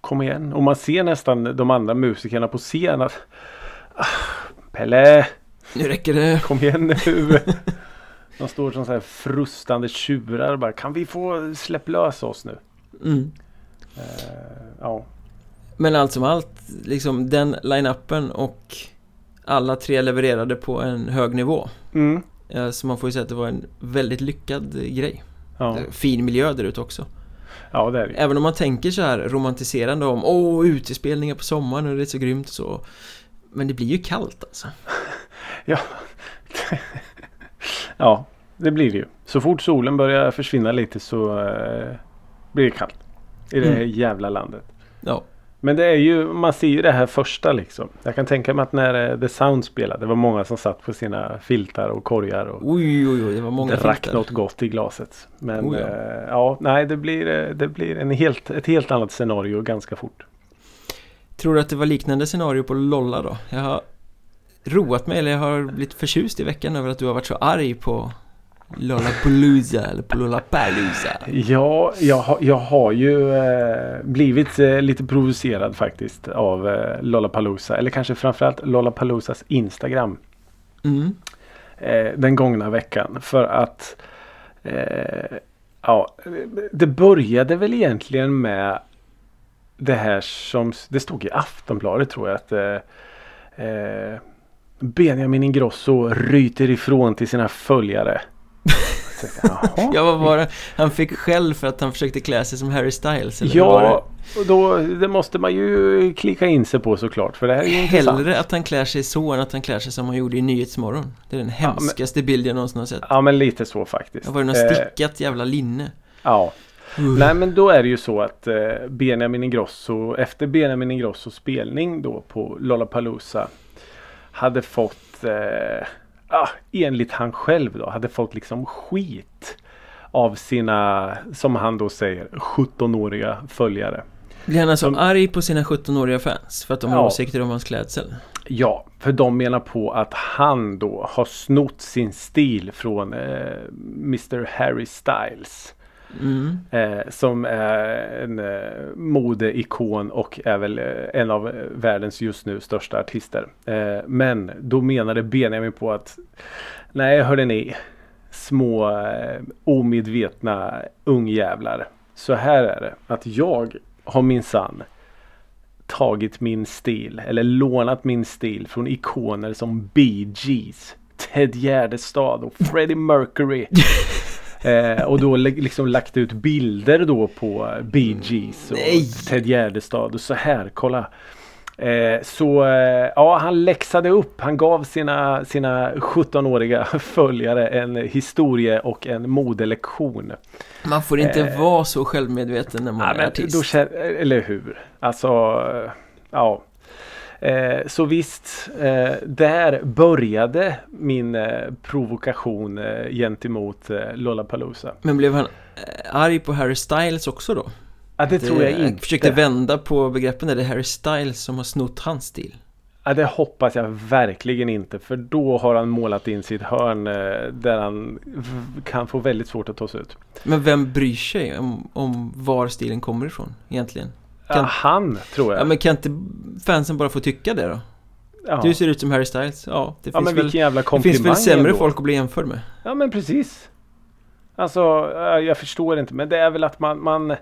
Kom igen. Och man ser nästan de andra musikerna på scen att. "Ah, Pelle, nu räcker det. kom igen nu. De står som så här frustande tjurar bara. Kan vi få släpp lös oss nu? Mm. Eh, ja. Men allt som allt, liksom den line-upen och alla tre levererade på en hög nivå. Mm. Eh, Så man får ju säga att det var en väldigt lyckad eh, grej. Ja. Fin miljö där ute också. ja, det är det. Även om man tänker så här romantiserande om Åh, utespelningar på sommaren och det är så grymt och så. Men det blir ju kallt alltså. Ja. ja, det blir det ju. Så fort solen börjar försvinna lite så eh, blir det kallt. I det här Mm. jävla landet. Ja, Men det är ju, man ser ju det här första liksom. Jag kan tänka mig att när eh, The Sound spelade, det var många som satt på sina filtar och korgar och oj oj oj, det var många drack filtar. något gott i glaset. Men Oh, ja. ja. ja, nej det blir, eh, det blir en helt, ett helt annat scenario ganska fort. Tror du att det var liknande scenario på Lolla då? Jag har roat mig, eller jag har blivit förtjust i veckan över att du har varit så arg på Lollapalooza eller på Lollapalooza. Ja, jag, har- jag har ju eh, blivit eh, lite provocerad faktiskt av eh, Lollapalooza. Eller kanske framförallt Lollapaloozas Instagram. Mm. eh, den gångna veckan. För att eh, ja, det började väl egentligen med det här som det stod i Aftonbladet tror jag att eh, eh, Benjamin Ingrosso ryter ifrån till sina följare. Jaha. Ja, vad var det? Han fick skäll för att han försökte klä sig som Harry Styles eller Ja, och då det måste man ju klicka in sig på såklart. För det här är ju intressant. Hellre att han klär sig så än att han klär sig som han gjorde i Nyhetsmorgon. Det är den men- hemskaste bild jag någonsin har sett. Ja men lite så faktiskt. Det var något Eh, stickat jävla linne. ja. Uh. Nej men då är det ju så att eh, Benjamin Ingrosso efter Benjamin Ingrossos spelning då på Lollapalooza hade fått eh, ah, enligt han själv då hade fått liksom skit av sina som han då säger 17-åriga följare. Blir han alltså Som- arg på sina 17-åriga fans för att de har Ja. åsikter om hans klädsel? Ja, för de menar på att han då har snott sin stil från eh, Mr Harry Styles. Mm. Eh, som är en eh, modeikon och är väl eh, en av eh, världens just nu största artister. Eh, men då menade Benjamin på att Nej hörde ni Små eh, omedvetna ungjävlar. Så här är det att jag har minsann tagit min stil eller lånat min stil från ikoner som Bee Gees, Ted Gärdestad och Freddie Mercury. Eh, och då liksom lagt ut bilder då på Bee Gees och Nej. Ted Gärdestad och så här, kolla. Eh, så eh, ja, han läxade upp. Han gav sina, sina 17-åriga följare en historie och en modelektion. Man får inte Eh. vara så självmedveten när man Ja, är men artist. då, eller hur? Alltså, ja. Eh, så visst, eh, där började min eh, provokation eh, gentemot eh, Lollapalooza. Men blev han eh, arg på Harry Styles också då? Ja, det tror jag Han inte. försökte vända på begreppen där det är Harry Styles som har snott hans stil. Ja, det hoppas jag verkligen inte. För då har han målat in sitt hörn eh, där han kan få väldigt svårt att ta sig ut. Men vem bryr sig om, om var stilen kommer ifrån egentligen? Ja, Kan- han tror jag. Ja men kan inte fansen bara få tycka det då? ja. Du ser ut som Harry Styles, ja det ja, finns men väl vilken jävla Det komplimang finns väl sämre ändå. folk att bli jämförd med? Ja men precis. Alltså jag förstår inte men det är väl att man, man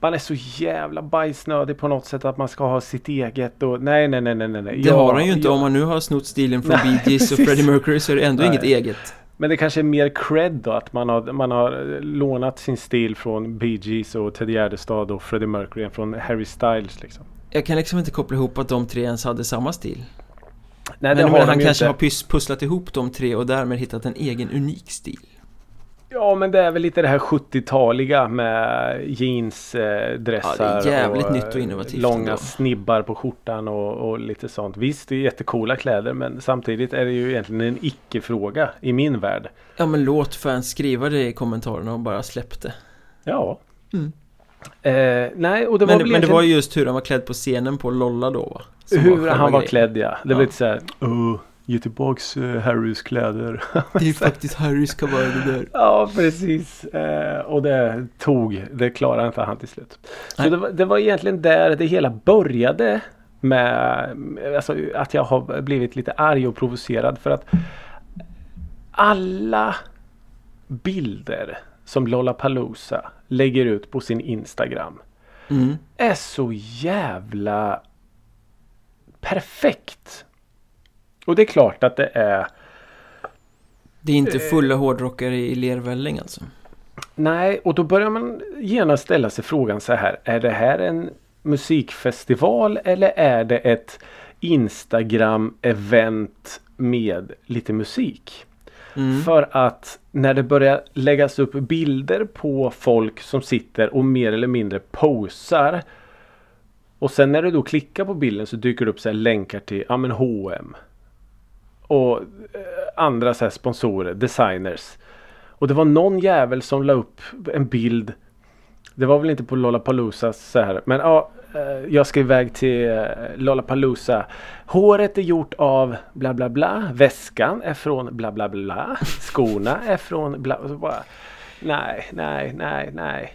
man är så jävla bajsnödig på något sätt att man ska ha sitt eget och nej nej nej nej nej. Det har han ju inte om man nu har snott stilen från Bee Gees och Freddie Mercury så är det ändå Nej. inget eget. Men det kanske är mer cred då att man har, man har lånat sin stil från Bee Gees och Ted Gärdestad och Freddie Mercury från Harry Styles liksom. Jag kan liksom inte koppla ihop att de tre ens hade samma stil. Nej Men, men han kanske inte. har pusslat ihop de tre och därmed hittat en egen unik stil. Ja men det är väl lite det här 70-taliga med jeansdressar Ja, det är jävligt och nytt och innovativt långa ändå. snibbar på skjortan och, och lite sånt. Visst det är jättecoola kläder men samtidigt är det ju egentligen en icke-fråga i min värld. Ja men låt fans skriva det i kommentarerna och bara släpp det. Ja. Mm. Eh, nej och det var Men, men det var ju just hur han var klädd på scenen på Lolla då va? Som hur själva han var klädd ja. Det var Ja. lite såhär oh, Ge tillbaks uh, Harrys kläder. Det är faktiskt Harrys kavaj det där. Ja, precis. Eh, och det tog. Det klarade inte han till slut. Så det var, det var egentligen där det hela började. Med alltså, att jag har blivit lite arg och provocerad. För att alla bilder som Lollapalooza lägger ut på sin Instagram Mm. är så jävla perfekt. Och det är klart att det är Det är inte Eh. fulla hårdrockare i lervälling alltså. Nej, och då börjar man genast ställa sig frågan så här. Är det här en musikfestival eller är det ett Instagram-event med lite musik? Mm. För att när det börjar läggas upp bilder på folk som sitter och mer eller mindre posar. Och sen när du då klickar på bilden så dyker det upp så länkar till ja, men H&M Och eh, andra så sponsorer, designers. Och det var någon jävel som la upp en bild. Det var väl inte på Lollapalooza så här. Men ja, eh, jag ska iväg till eh, Lollapalooza. Håret är gjort av bla bla bla. Väskan är från bla bla bla. Skorna är från bla. Och så bara, nej, nej, nej, nej.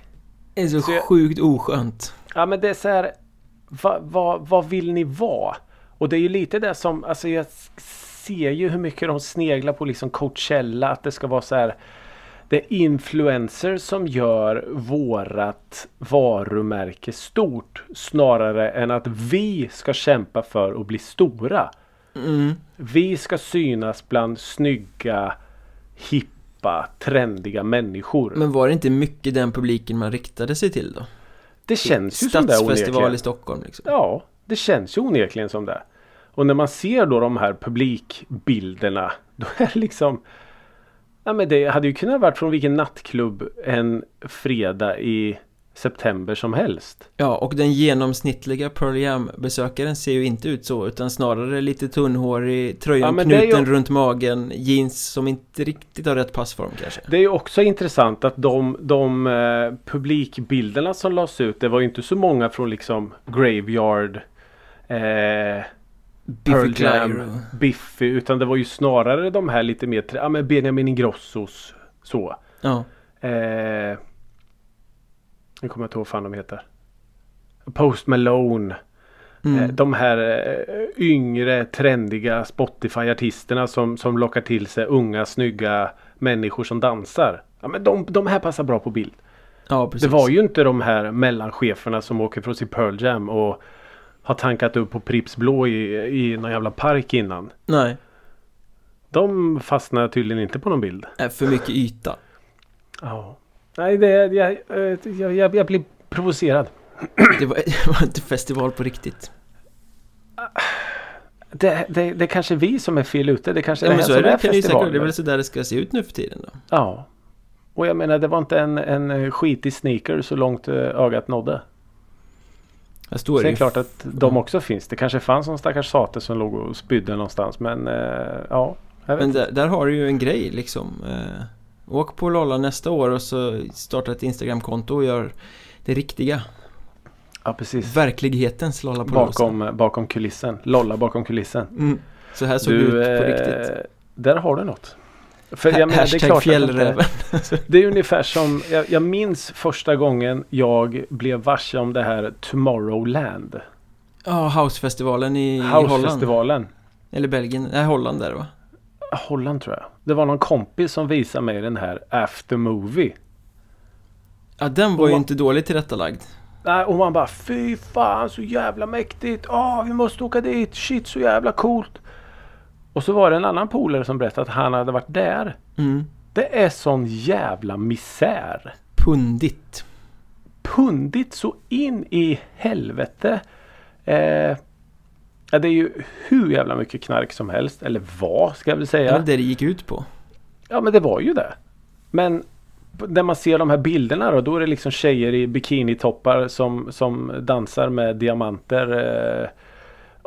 Det är så, Så jag- sjukt oskönt. Ja men det är så här. Vad va, vad vill ni vara? Och det är ju lite det som, alltså jag ser ju hur mycket de sneglar på liksom Coachella. Att det ska vara så här. Det är influencers som gör vårat varumärke stort. Snarare än att vi ska kämpa för att bli stora. Mm. Vi ska synas bland snygga, hippa, trendiga människor. Men var det inte mycket den publiken man riktade sig till då? det känns ju som det Stadsfestival onekligen. i Stockholm liksom. Ja, det känns ju onekligen som det. Och när man ser då de här publikbilderna. Då är det liksom Ja men det hade ju kunnat varit från vilken nattklubb en fredag i september som helst. Ja, och den genomsnittliga Pearl Jam-besökaren ser ju inte ut så utan snarare lite tunnhårig, tröjan Ja, knuten ju- runt magen, jeans som inte riktigt har rätt passform kanske. Det är ju också intressant att de, de eh, publikbilderna som lades ut. Det var ju inte så många från liksom Graveyard. Eh, Biffy Pearl Jam. Biffy. Utan det var ju snarare de här lite mer, ja men Benjamin Ingrossos. Så. Ja, Eh, nu kommer jag inte ihåg vad fan de heter. Post Malone. Eh, mm. de här eh, yngre trendiga Spotify-artisterna som, som lockar till sig unga snygga människor som dansar. Ja, men de, de här passar bra på bild. ja precis. Det var ju inte de här mellancheferna som åker från sin Pearl Jam och har tankat upp på Pripps Blå i, i någon jävla park innan. Nej, De fastnar tydligen inte på någon bild. är för mycket yta. Ja. Nej, det, jag, jag, jag, jag blir provocerad. Det var, det var inte festival på riktigt. Det, det, det är kanske vi som är fel ute. Det kanske Ja, är men det så här är som det, är det säkert, festivalen. det är väl så där det ska se ut nu för tiden då. Ja. Och jag menar det var inte en, en skitig sneaker så långt eh, ögat nådde. Här står Så det är klart att de också finns. Det kanske fanns någon stackars sate som låg och spydde någonstans. Men eh, ja. Men där, där har du ju en grej liksom. Eh, åk på Lolla nästa år och så starta ett Instagramkonto och gör det riktiga. Ja precis. Verklighetens Lollapalooza. Bakom, bakom kulissen. Lolla bakom kulissen. Mm. Så här såg det ut på eh, riktigt. Där har du något. För jag menar, det är Hashtag klart fjällräven. det, det är ungefär som jag, jag minns första gången jag blev varse om det här Tomorrowland. Ja, Housefestivalen i, i Holland. Housefestivalen. Eller Belgien. Nej, Holland där va? Holland tror jag. Det var någon kompis som visade mig den här After Movie. Ja, den var Och ju man- inte dåligt tillrättalagd. Nej, och man bara fy fan så jävla mäktigt. Åh, vi måste åka dit. Shit så jävla coolt. Och så var det en annan polare som berättade att han hade varit där. Mm. Det är sån jävla misär. Pundigt. Pundigt så in i helvete. Eh, ja, det är ju hur jävla mycket knark som helst. Eller vad ska jag väl Det säga. var det det gick ut på. Ja men det var ju det. Men när man ser de här bilderna då, då är det liksom tjejer i bikinitoppar som, som dansar med diamanter. Eh,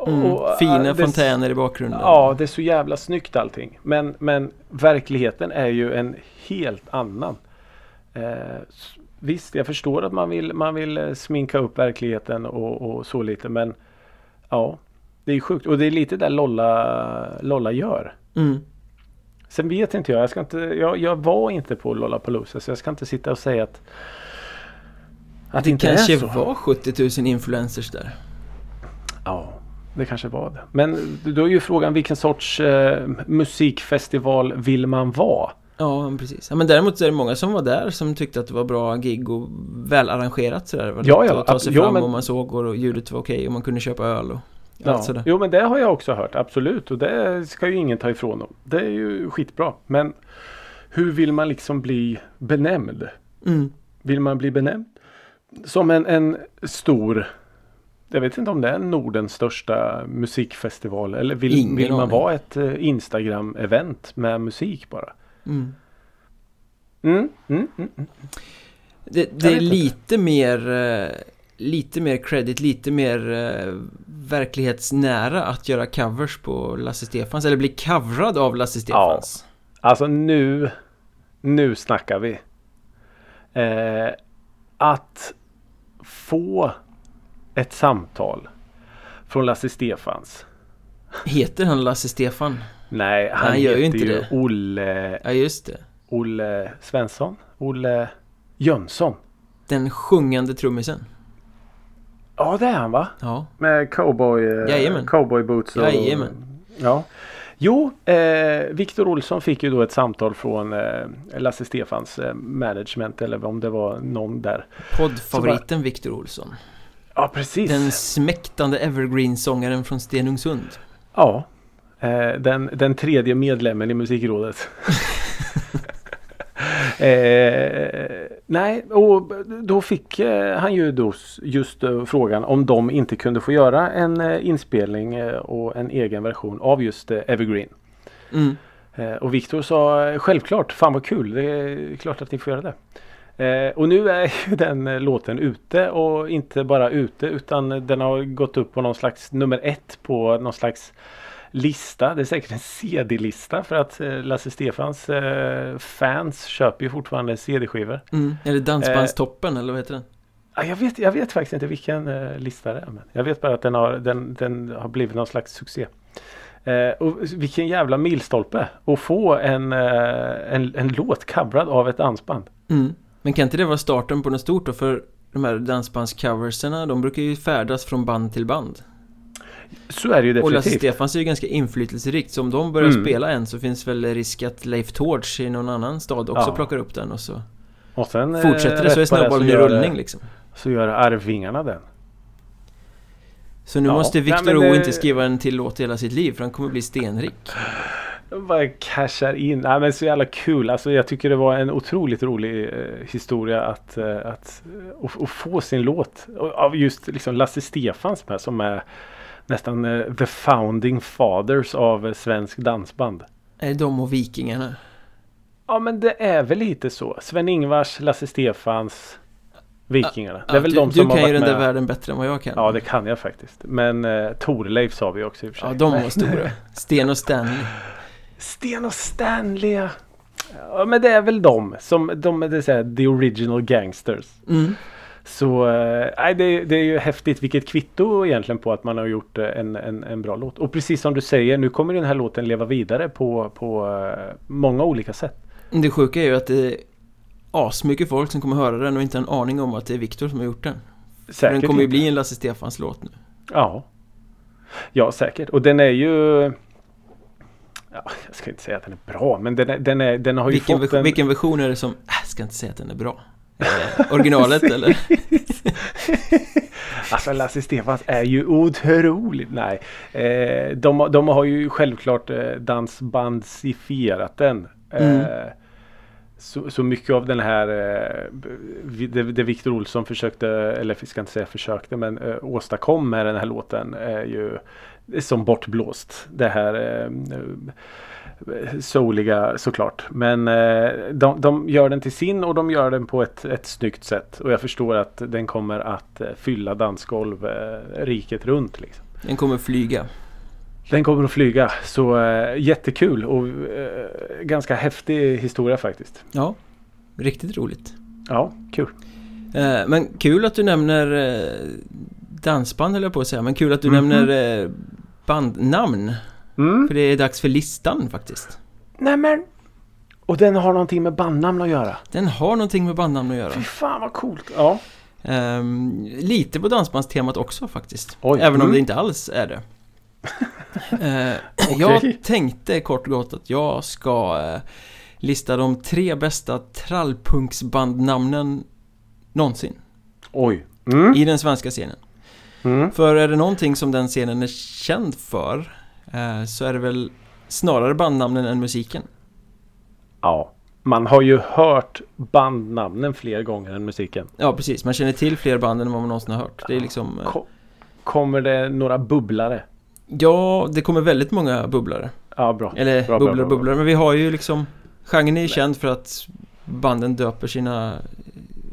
Mm. och, Fina eh, det- fontäner i bakgrunden. Ja, det är så jävla snyggt allting. Men, men verkligheten är ju en helt annan. Eh, visst, jag förstår att man vill, man vill eh, sminka upp verkligheten och, och så lite. Men ja, det är sjukt. Och det är lite där Lolla, Lolla gör. Mm. Sen vet inte jag. Jag, ska inte, jag, jag var inte på Lollapalooza så jag ska inte sitta och säga att att Det inte kanske är så. var 70 000 influencers där. Ja, det kanske var det. Men då är ju frågan vilken sorts eh, musikfestival vill man vara? Ja, precis. Ja, men däremot så är det många som var där som tyckte att det var bra gig och välarrangerat sådär. Det var Ja, ja, att ta sig ab- jo, fram men- och man såg och ljudet var okej och man kunde köpa öl och Ja. allt sådär. Jo men det har jag också hört, absolut. Och det ska ju ingen ta ifrån dem. Det är ju skitbra. Men hur vill man liksom bli benämnd? Mm. Vill man bli benämnd som en, en stor jag vet inte om det är Nordens största musikfestival eller vill, Ingen vill man aning. vara ett eh, Instagram-event med musik bara? Mm. Mm, mm, mm, mm. Det, det är vet inte. lite mer eh, Lite mer credit, lite mer eh, verklighetsnära att göra covers på Lasse Stefans Eller bli coverad av Lasse Stefans Alltså nu, nu snackar vi. Eh, att få ett samtal från Lasse Stefans. Heter han Lasse Stefan? Nej, han, han gör ju heter inte ju det. Olle, Ja just det Olle Svensson. Olle Jönsson. Den sjungande trummisen Ja, det är han va? Ja, Med cowboy, eh, Jajamän. cowboy boots och... Jajamän. Ja. Jo, eh, Viktor Olsson fick ju då ett samtal från eh, Lasse Stefans eh, management eller om det var någon där. poddfavoriten Victor Olsson Ja, precis. Den smäktande evergreen-sångaren från Stenungsund Ja. Eh, den, den tredje medlemmen i musikrådet. eh, nej, och då fick eh, han ju då just eh, frågan om de inte kunde få göra en inspelning och en egen version av just Evergreen. mm. Och Viktor sa självklart, fan vad kul, det är klart att ni får göra det. Eh, och nu är ju den eh, låten ute och inte bara ute utan den har gått upp på någon slags nummer ett på någon slags lista. Det är säkert en CD-lista för att eh, Lasse Stefans eh, fans köper ju fortfarande CD-skivor. Mm. Eller Dansbandstoppen eller vad heter den? Jag, vet, jag vet faktiskt inte vilken eh, lista det är. Men jag vet bara att den har, den, den har blivit någon slags succé. Eh, och vilken jävla milstolpe att få en, eh, en, en låt coverad av ett dansband. Mm. Men kan inte det vara starten på något stort då? För de här dansbandscoverserna, de brukar ju färdas från band till band. Så är det ju Och Lasse definitivt. Stefans är ju ganska inflytelserikt, så om de börjar Mm. spela en så finns väl risk att Leif Tords i någon annan stad också Ja. plockar upp den och så Och sen, eh, fortsätter det så är det snöbollen i gör det- rullning liksom. Så gör Arvingarna den. Så nu Ja. måste Nej, Victor men O det- inte skriva en till låt i hela sitt liv för han kommer bli stenrik. De bara cashar in. Nej, men så jävla kul. Alltså, jag tycker det var en otroligt rolig eh, historia att, eh, att, eh, att, att få sin låt Och av just liksom Lasse Stefans med som är nästan eh, the founding fathers av eh, svensk dansband. Är det de och Vikingarna? Ja men det är väl lite så. Sven-Ingvars, Lasse Stefans, Vikingarna. Det är väl du, de som du har kan ju varit den där med. världen bättre än vad jag kan. Ja det kan jag faktiskt. Men eh, Torleif sa vi också i och för sig. Ja, de var stora. Sten och Stanley. Sten och Stanley. Ja men det är väl de som, de är det så the original gangsters. Mm. Så nej, det, det är ju häftigt vilket kvitto egentligen på att man har gjort eh, en, en, en bra låt. Och precis som du säger, nu kommer den här låten leva vidare på, på eh, många olika sätt. Det sjuka är ju att det är asmycket folk som kommer höra den och inte en aning om att det är Victor som har gjort den. För Säkert den kommer ju bli en Lasse Stefans låt nu. Ja. Ja, säkert. Och den är ju... Ja, jag ska inte säga att den är bra men den, är, den, är, den har ju Vilken, fått version, en... vilken version är det som... Äh, jag ska inte säga att den är bra. Eh, originalet eller? Alltså Lasse Stefans är ju otroligt. Nej. Eh, de, de har ju självklart eh, dansbandsifierat den. Mm. Så, så mycket av den här eh, det, det Victor Olsson försökte, eller jag ska inte säga försökte, men eh, åstadkom med den här låten är ju som bortblåst. Det här soliga souliga såklart. Men eh, de, de gör den till sin och de gör den på ett, ett snyggt sätt. Och jag förstår att den kommer att fylla dansgolv eh, riket runt. Liksom. Den kommer flyga. Den kommer att flyga. Så eh, jättekul och eh, ganska häftig historia faktiskt. Ja, riktigt roligt. Ja, kul. Eh, men kul att du nämner dansband höll jag på att säga, men kul att du Mhm. nämner eh, bandnamn. Mm. För det är dags för listan faktiskt. Nämen! Och den har någonting med bandnamn att göra. Den har någonting med bandnamn att göra. Fy fan vad coolt. Ja. Ehm, lite på dansbandstemat också faktiskt. Oj, Även om mm. det inte alls är det. Eh, Okej. Jag tänkte kort och gott att jag ska eh, lista de tre bästa trallpunksbandnamnen någonsin Oj. Mm. i den svenska scenen. Mm. För är det någonting som den scenen är känd för eh, så är det väl snarare bandnamnen än musiken. Ja. Man har ju hört bandnamnen fler gånger än musiken. Ja, precis. Man känner till fler band än vad man någonsin har hört. Det är liksom... Ko- kommer det några bubblare? Ja, det kommer väldigt många bubblare. Ja, bra. Eller Bra, bubblor bra, bubblor. Men vi har ju liksom... Genren är ju känd för att banden döper sina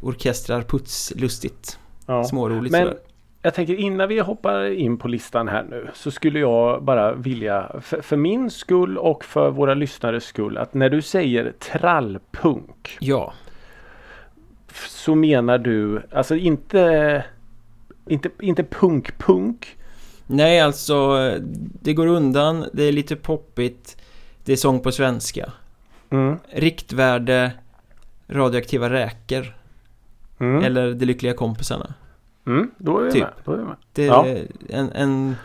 orkestrar putslustigt. Ja. Småroligt Men sådär. jag tänker innan vi hoppar in på listan här nu så skulle jag bara vilja för, för min skull och för våra lyssnares skull att när du säger trallpunk Ja, så menar du alltså inte inte, inte punk-punk nej alltså det går undan, det är lite poppigt, det är sång på svenska. mm. Riktvärde, radioaktiva räkor Mm. eller De lyckliga kompisarna. Mm. Då är vi Typ. med. Då är vi med. Det är Ja. en, en,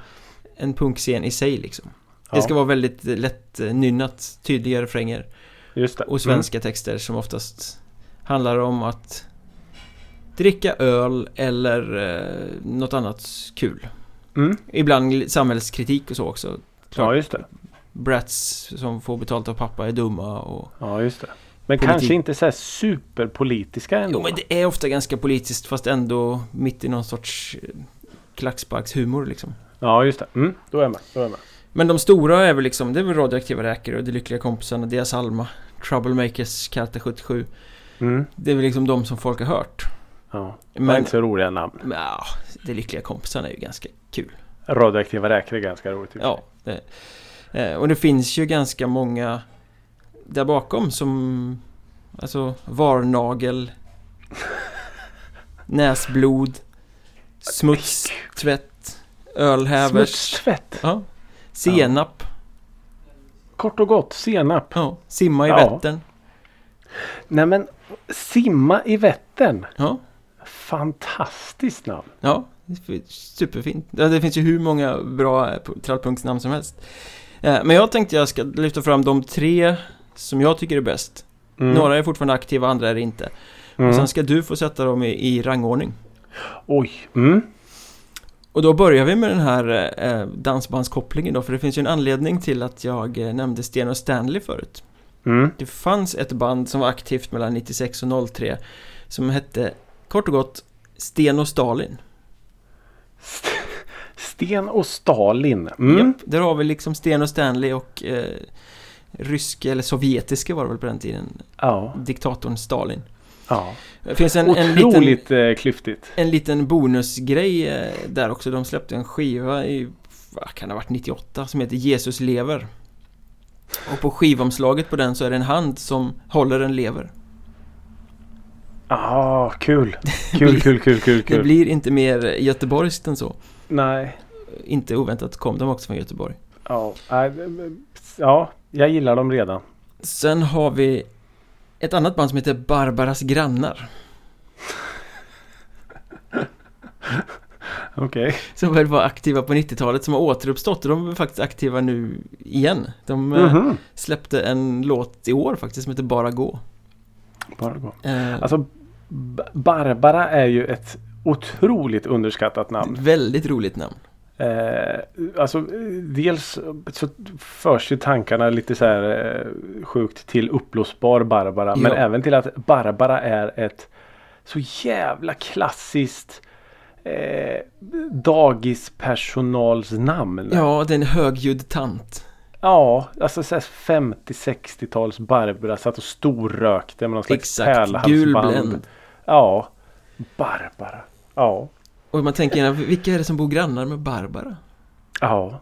en punkscen i sig liksom. Ja, Det ska vara väldigt lätt nynnat, tydliga refränger just det. och svenska texter som oftast handlar om att dricka öl eller eh, något annat kul. Mm. Ibland samhällskritik och så också. Klart, Ja just det. brats som får betalt av pappa är dumma och... Ja just det. Men Politik. kanske inte så superpolitiska ändå. Jo men det är ofta ganska politiskt fast ändå mitt i någon sorts eh, klacksparkshumor liksom. Ja just det. Mm. Då är jag med. Då är jag med. Men de stora är väl liksom, det är väl radioaktiva räkor och De lyckliga kompisarna, Dias Alma, Troublemakers, Karta 77. Mm. Det är väl liksom de som folk har hört. Ja. Men Men, inte så roliga namn. men ja, De lyckliga kompisarna är ju ganska kul. Radioaktiva räkor är ganska roligt. typ. Ja, det, eh, och det finns ju ganska många där bakom som Alltså varnagel Näsblod Smutstvätt Ölhävers Smutstvätt. ja, Senap Kort och gott. Senap. ja, Simma i Ja. Vättern Nej men simma i Vättern. Ja, Fantastiskt namn. ja superfint Det finns ju hur många bra eh, trallpunktsnamn som helst Eh, Men jag tänkte jag ska lyfta fram de tre som jag tycker är bäst Mm. Några är fortfarande aktiva, andra är det inte Mm. Och sen ska du få sätta dem i, i rangordning. Oj. Mm. Och då börjar vi med den här eh, dansbandskopplingen då, för det finns ju en anledning till att jag eh, nämnde Sten och Stanley förut. Mm. Det fanns ett band som var aktivt mellan 96 och 03 som hette kort och gott Sten och Stalin. St- Sten och Stalin. Mm. Japp, där har vi liksom Sten och Stanley och eh, ryska, eller sovjetiska var det väl på den tiden, Ja. diktatorn Stalin. ja. Det finns en, en liten... Otroligt eh, klyftigt. En liten bonusgrej eh, där också. De släppte en skiva i, vad kan det ha varit, 98 som heter Jesus lever. Och på skivomslaget på den så är det en hand som håller en lever. Ah, kul. Kul, kul, kul, kul, Det kul. blir inte mer göteborgskt än så. Nej. Inte oväntat kom de också från Göteborg. Ja. det- ja, jag gillar dem redan. Sen har vi ett annat band som heter Barbaras grannar. Okej. Som väl var aktiva på 90-talet som har återuppstått och de är faktiskt aktiva nu igen. De eh, Mhm. släppte en låt i år faktiskt som heter Bara Gå. Bara gå. Eh, Alltså Barbara är ju ett otroligt underskattat namn. Väldigt roligt namn. Eh, alltså dels så förs ju tankarna lite så här eh, sjukt till uppblåsbar Barbara. Men Ja. även till att Barbara är ett så jävla klassiskt eh, dagispersonals namn. Ja, det är en högljudd tant. Ja, alltså så här 50-60-tals Barbara satt och storrökte med någon slags Exakt, gul. Ja, Barbara. Ja, Och man tänker gärna, vilka är det som bor grannar med Barbara? ja.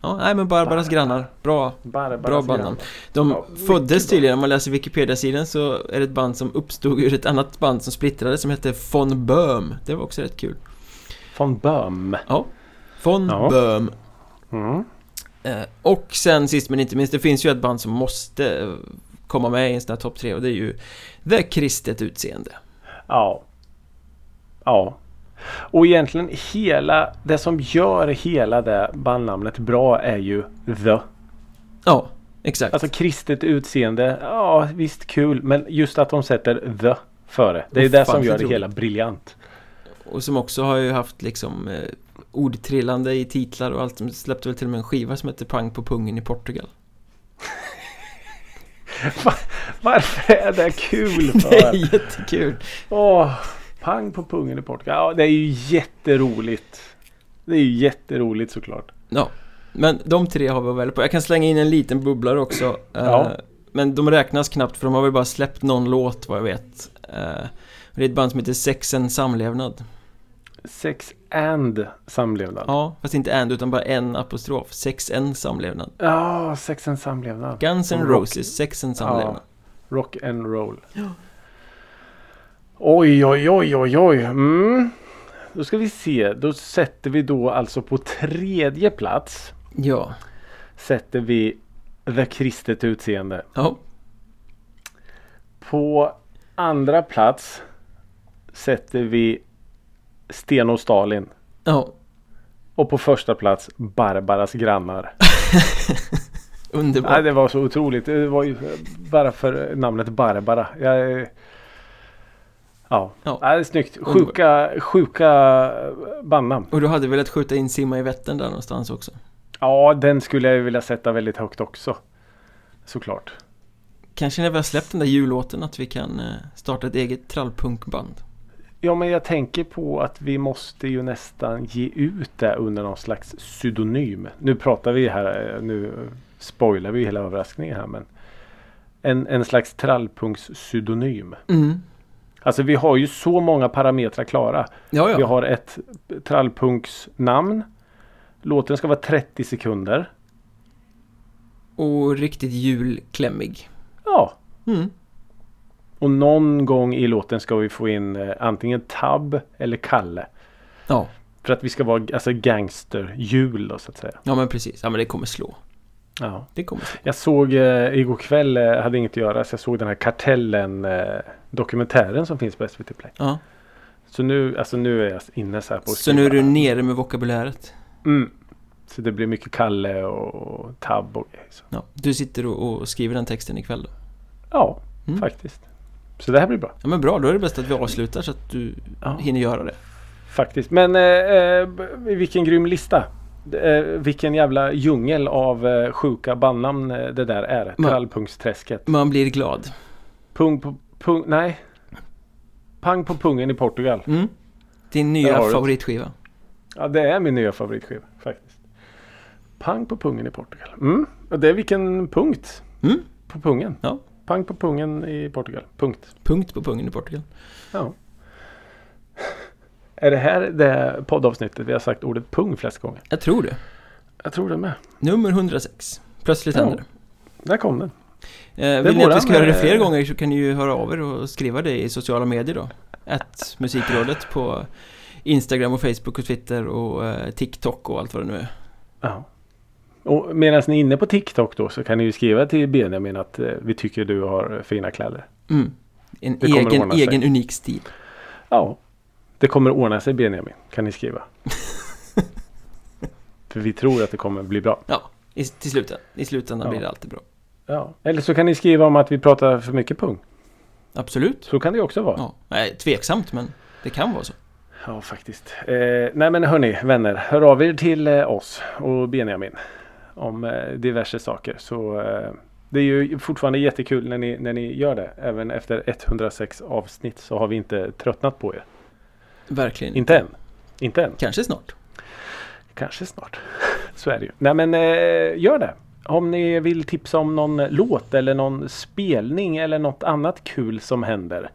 Ja, nej men Barbaras grannar. Bra, Barbaras bra bandnamn. De Ja, föddes tydligen, om man läser Wikipedia-sidan så är det ett band som uppstod ur ett annat band som splittrades som hette Von Böhm. Det var också rätt kul. Von Böhm. Ja. Von Ja. Böhm. Mm. Eh, och sen sist men inte minst, det finns ju ett band som måste eh, komma med i en sån här topp tre och det är ju The Kristet Utseende. Ja. Ja. Och egentligen hela det som gör hela det bandnamnet bra är ju The. Ja, exakt. Alltså kristet utseende. Ja visst kul. Men just att de sätter The före. Det är det som gör det roligt. hela briljant. Och som också har ju haft liksom eh, ordtrillande i titlar och allt. De släppte väl till och med en skiva som heter Pang på pungen i Portugal. Varför är det kul Det för? är jättekul! Åh, pang på pungen i Portugal. Ja det är ju jätteroligt. Det är ju jätteroligt såklart. Ja, men de tre har vi väl på. Jag kan slänga in en liten bubblare också. Eh, Ja. Men de räknas knappt för de har väl bara släppt någon låt vad jag vet. Eh, Det är ett band som heter Sex and Samlevnad. Sex and samlevnad. Ja, fast inte and utan bara en apostrof. Sex and Samlevnad. Ja, sex and samlevnad. Guns Och rock. Roses, Sex and Samlevnad. Rock and roll. Oj, oj, oj, oj, oj. Mm. Då ska vi se. Då sätter vi då alltså på tredje plats. Ja. Sätter vi The Kristet Utseende. Ja. På andra plats sätter vi Sten och Stalin. Ja. Och på första plats Barbaras grannar. Underbart. Nej, det var så otroligt. Det var ju bara för namnet Barbara. Jag, ja, Ja. ja. det är snyggt. Sjuka, sjuka bandnamn. Och du hade velat skjuta in Simma i Vättern där någonstans också? Ja, den skulle jag vilja sätta väldigt högt också. Såklart. Kanske när vi har släppt den där jullåten att vi kan eh, starta ett eget trallpunkband. Ja, men jag tänker på att vi måste ju nästan ge ut det under någon slags pseudonym. Nu pratar vi här, eh, nu spoilar vi hela överraskningen här, men en, en slags trallpunks-pseudonym. Mm. Alltså vi har ju så många parametrar klara. Ja, Vi ja. har ett trallpunksnamn. Låten ska vara 30 sekunder. Och riktigt julklämmig. Ja. Mm. Och någon gång i låten ska vi få in eh, antingen Tab eller Kalle. Ja. För att vi ska vara alltså gangsterjul då så att säga. ja, men precis. Ja, men det kommer slå. Ja. Det kommer slå. Jag såg eh, igår kväll, eh, hade inget att göra, så jag såg den här Kartellen eh, dokumentären som finns på SVT Play. Ja. Så nu, alltså nu är jag inne så här på Så nu är du nere med vokabuläret. Mm. Så det blir mycket Kalle och Tab och. Så. Ja. Du sitter och, och skriver den texten ikväll då? Ja, Mm. faktiskt. Så det här blir bra. Ja, men bra. Då är det bäst att vi avslutar så att du Ja. hinner göra det. Faktiskt. Men eh, eh, vilken grym lista. Eh, vilken jävla djungel av eh, sjuka bandnamn eh, det där är. Men- Trallpungsträsket. Man blir glad. Pung på pung. Nej. Pang på pungen i Portugal. Mm. Din nya favoritskiva. Ja, det är min nya favoritskiva faktiskt. Pang på pungen i Portugal. Mm. Och det är vilken punkt Mm. på pungen. Ja. Pang på pungen i Portugal. Punkt. Punkt på pungen i Portugal. Ja. Är det här det poddavsnittet vi har sagt ordet pung flest gånger? Jag tror det. Jag tror det med. Nummer 106. Plötsligt Ja. händer det. Där kom den. Eh, vill ni att vi ska göra det eh, fler gånger så kan ni ju höra av er och skriva det i sociala medier då. Att musikrådet på Instagram och Facebook och Twitter och eh, TikTok och allt vad det nu är. Ja. Och medan ni är inne på TikTok då så kan ni ju skriva till Benjamin att eh, vi tycker du har fina kläder. Mm. En egen, egen unik stil. Ja. Det kommer ordna sig Benjamin. Kan ni skriva. För vi tror att det kommer bli bra. Ja, i, till slutändan. I slutändan Ja. blir det alltid bra. Ja. Eller så kan ni skriva om att vi pratar för mycket pung. Absolut. Så kan det också vara. Ja, nej, tveksamt men det kan vara så. Ja, faktiskt. Eh, nej men hörni, vänner. Hör av er till eh, oss och Benjamin. Om eh, diverse saker. Så eh, det är ju fortfarande jättekul när ni, när ni gör det. Även efter 106 avsnitt så har vi inte tröttnat på er. Verkligen. Inte än. Inte än. Kanske snart. Kanske snart. Så är det ju. Nej men eh, gör det. Om ni vill tipsa om någon låt eller någon spelning eller något annat kul som händer.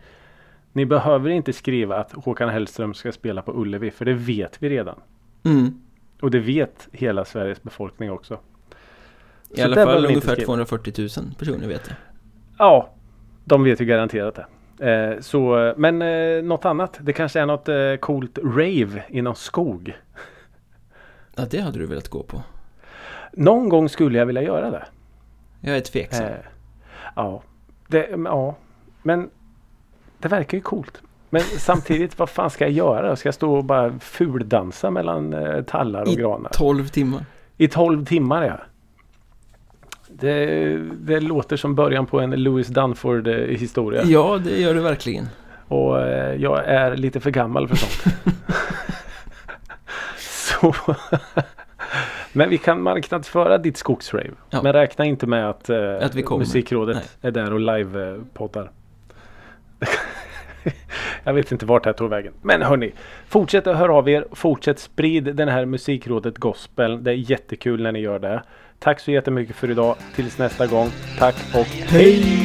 Ni behöver inte skriva att Håkan Hellström ska spela på Ullevi för det vet vi redan. Mm. Och det vet hela Sveriges befolkning också. I alla fall ungefär skriva. 240 000 personer vet jag. Ja, de vet ju garanterat det. Eh, så, men eh, något annat. Det kanske är något eh, coolt rave i någon skog. Ja, det hade du velat gå på. Någon gång skulle jag vilja göra det. Jag är tveksam. Eh, ja, det, ja, men det verkar ju coolt. Men samtidigt, vad fan ska jag göra? Ska jag stå och bara fuldansa mellan eh, tallar och I granar? 12 timmar. I 12 timmar ja. Det, det låter som början på en Louis Dunford eh, historia. Ja, det gör du verkligen. Och eh, jag är lite för gammal för sånt. Så. Men vi kan marknadsföra ditt skogsrave. Ja. Men räkna inte med att, eh, Att vi kommer. Musikrådet Nej. är där och live-poddar. jag vet inte vart det här tog vägen. Men hörni, fortsätt att höra av er. Fortsätt sprid den här Musikrådet Gospel. Det är jättekul när ni gör det. Tack så jättemycket för idag. Tills nästa gång. Tack och hej!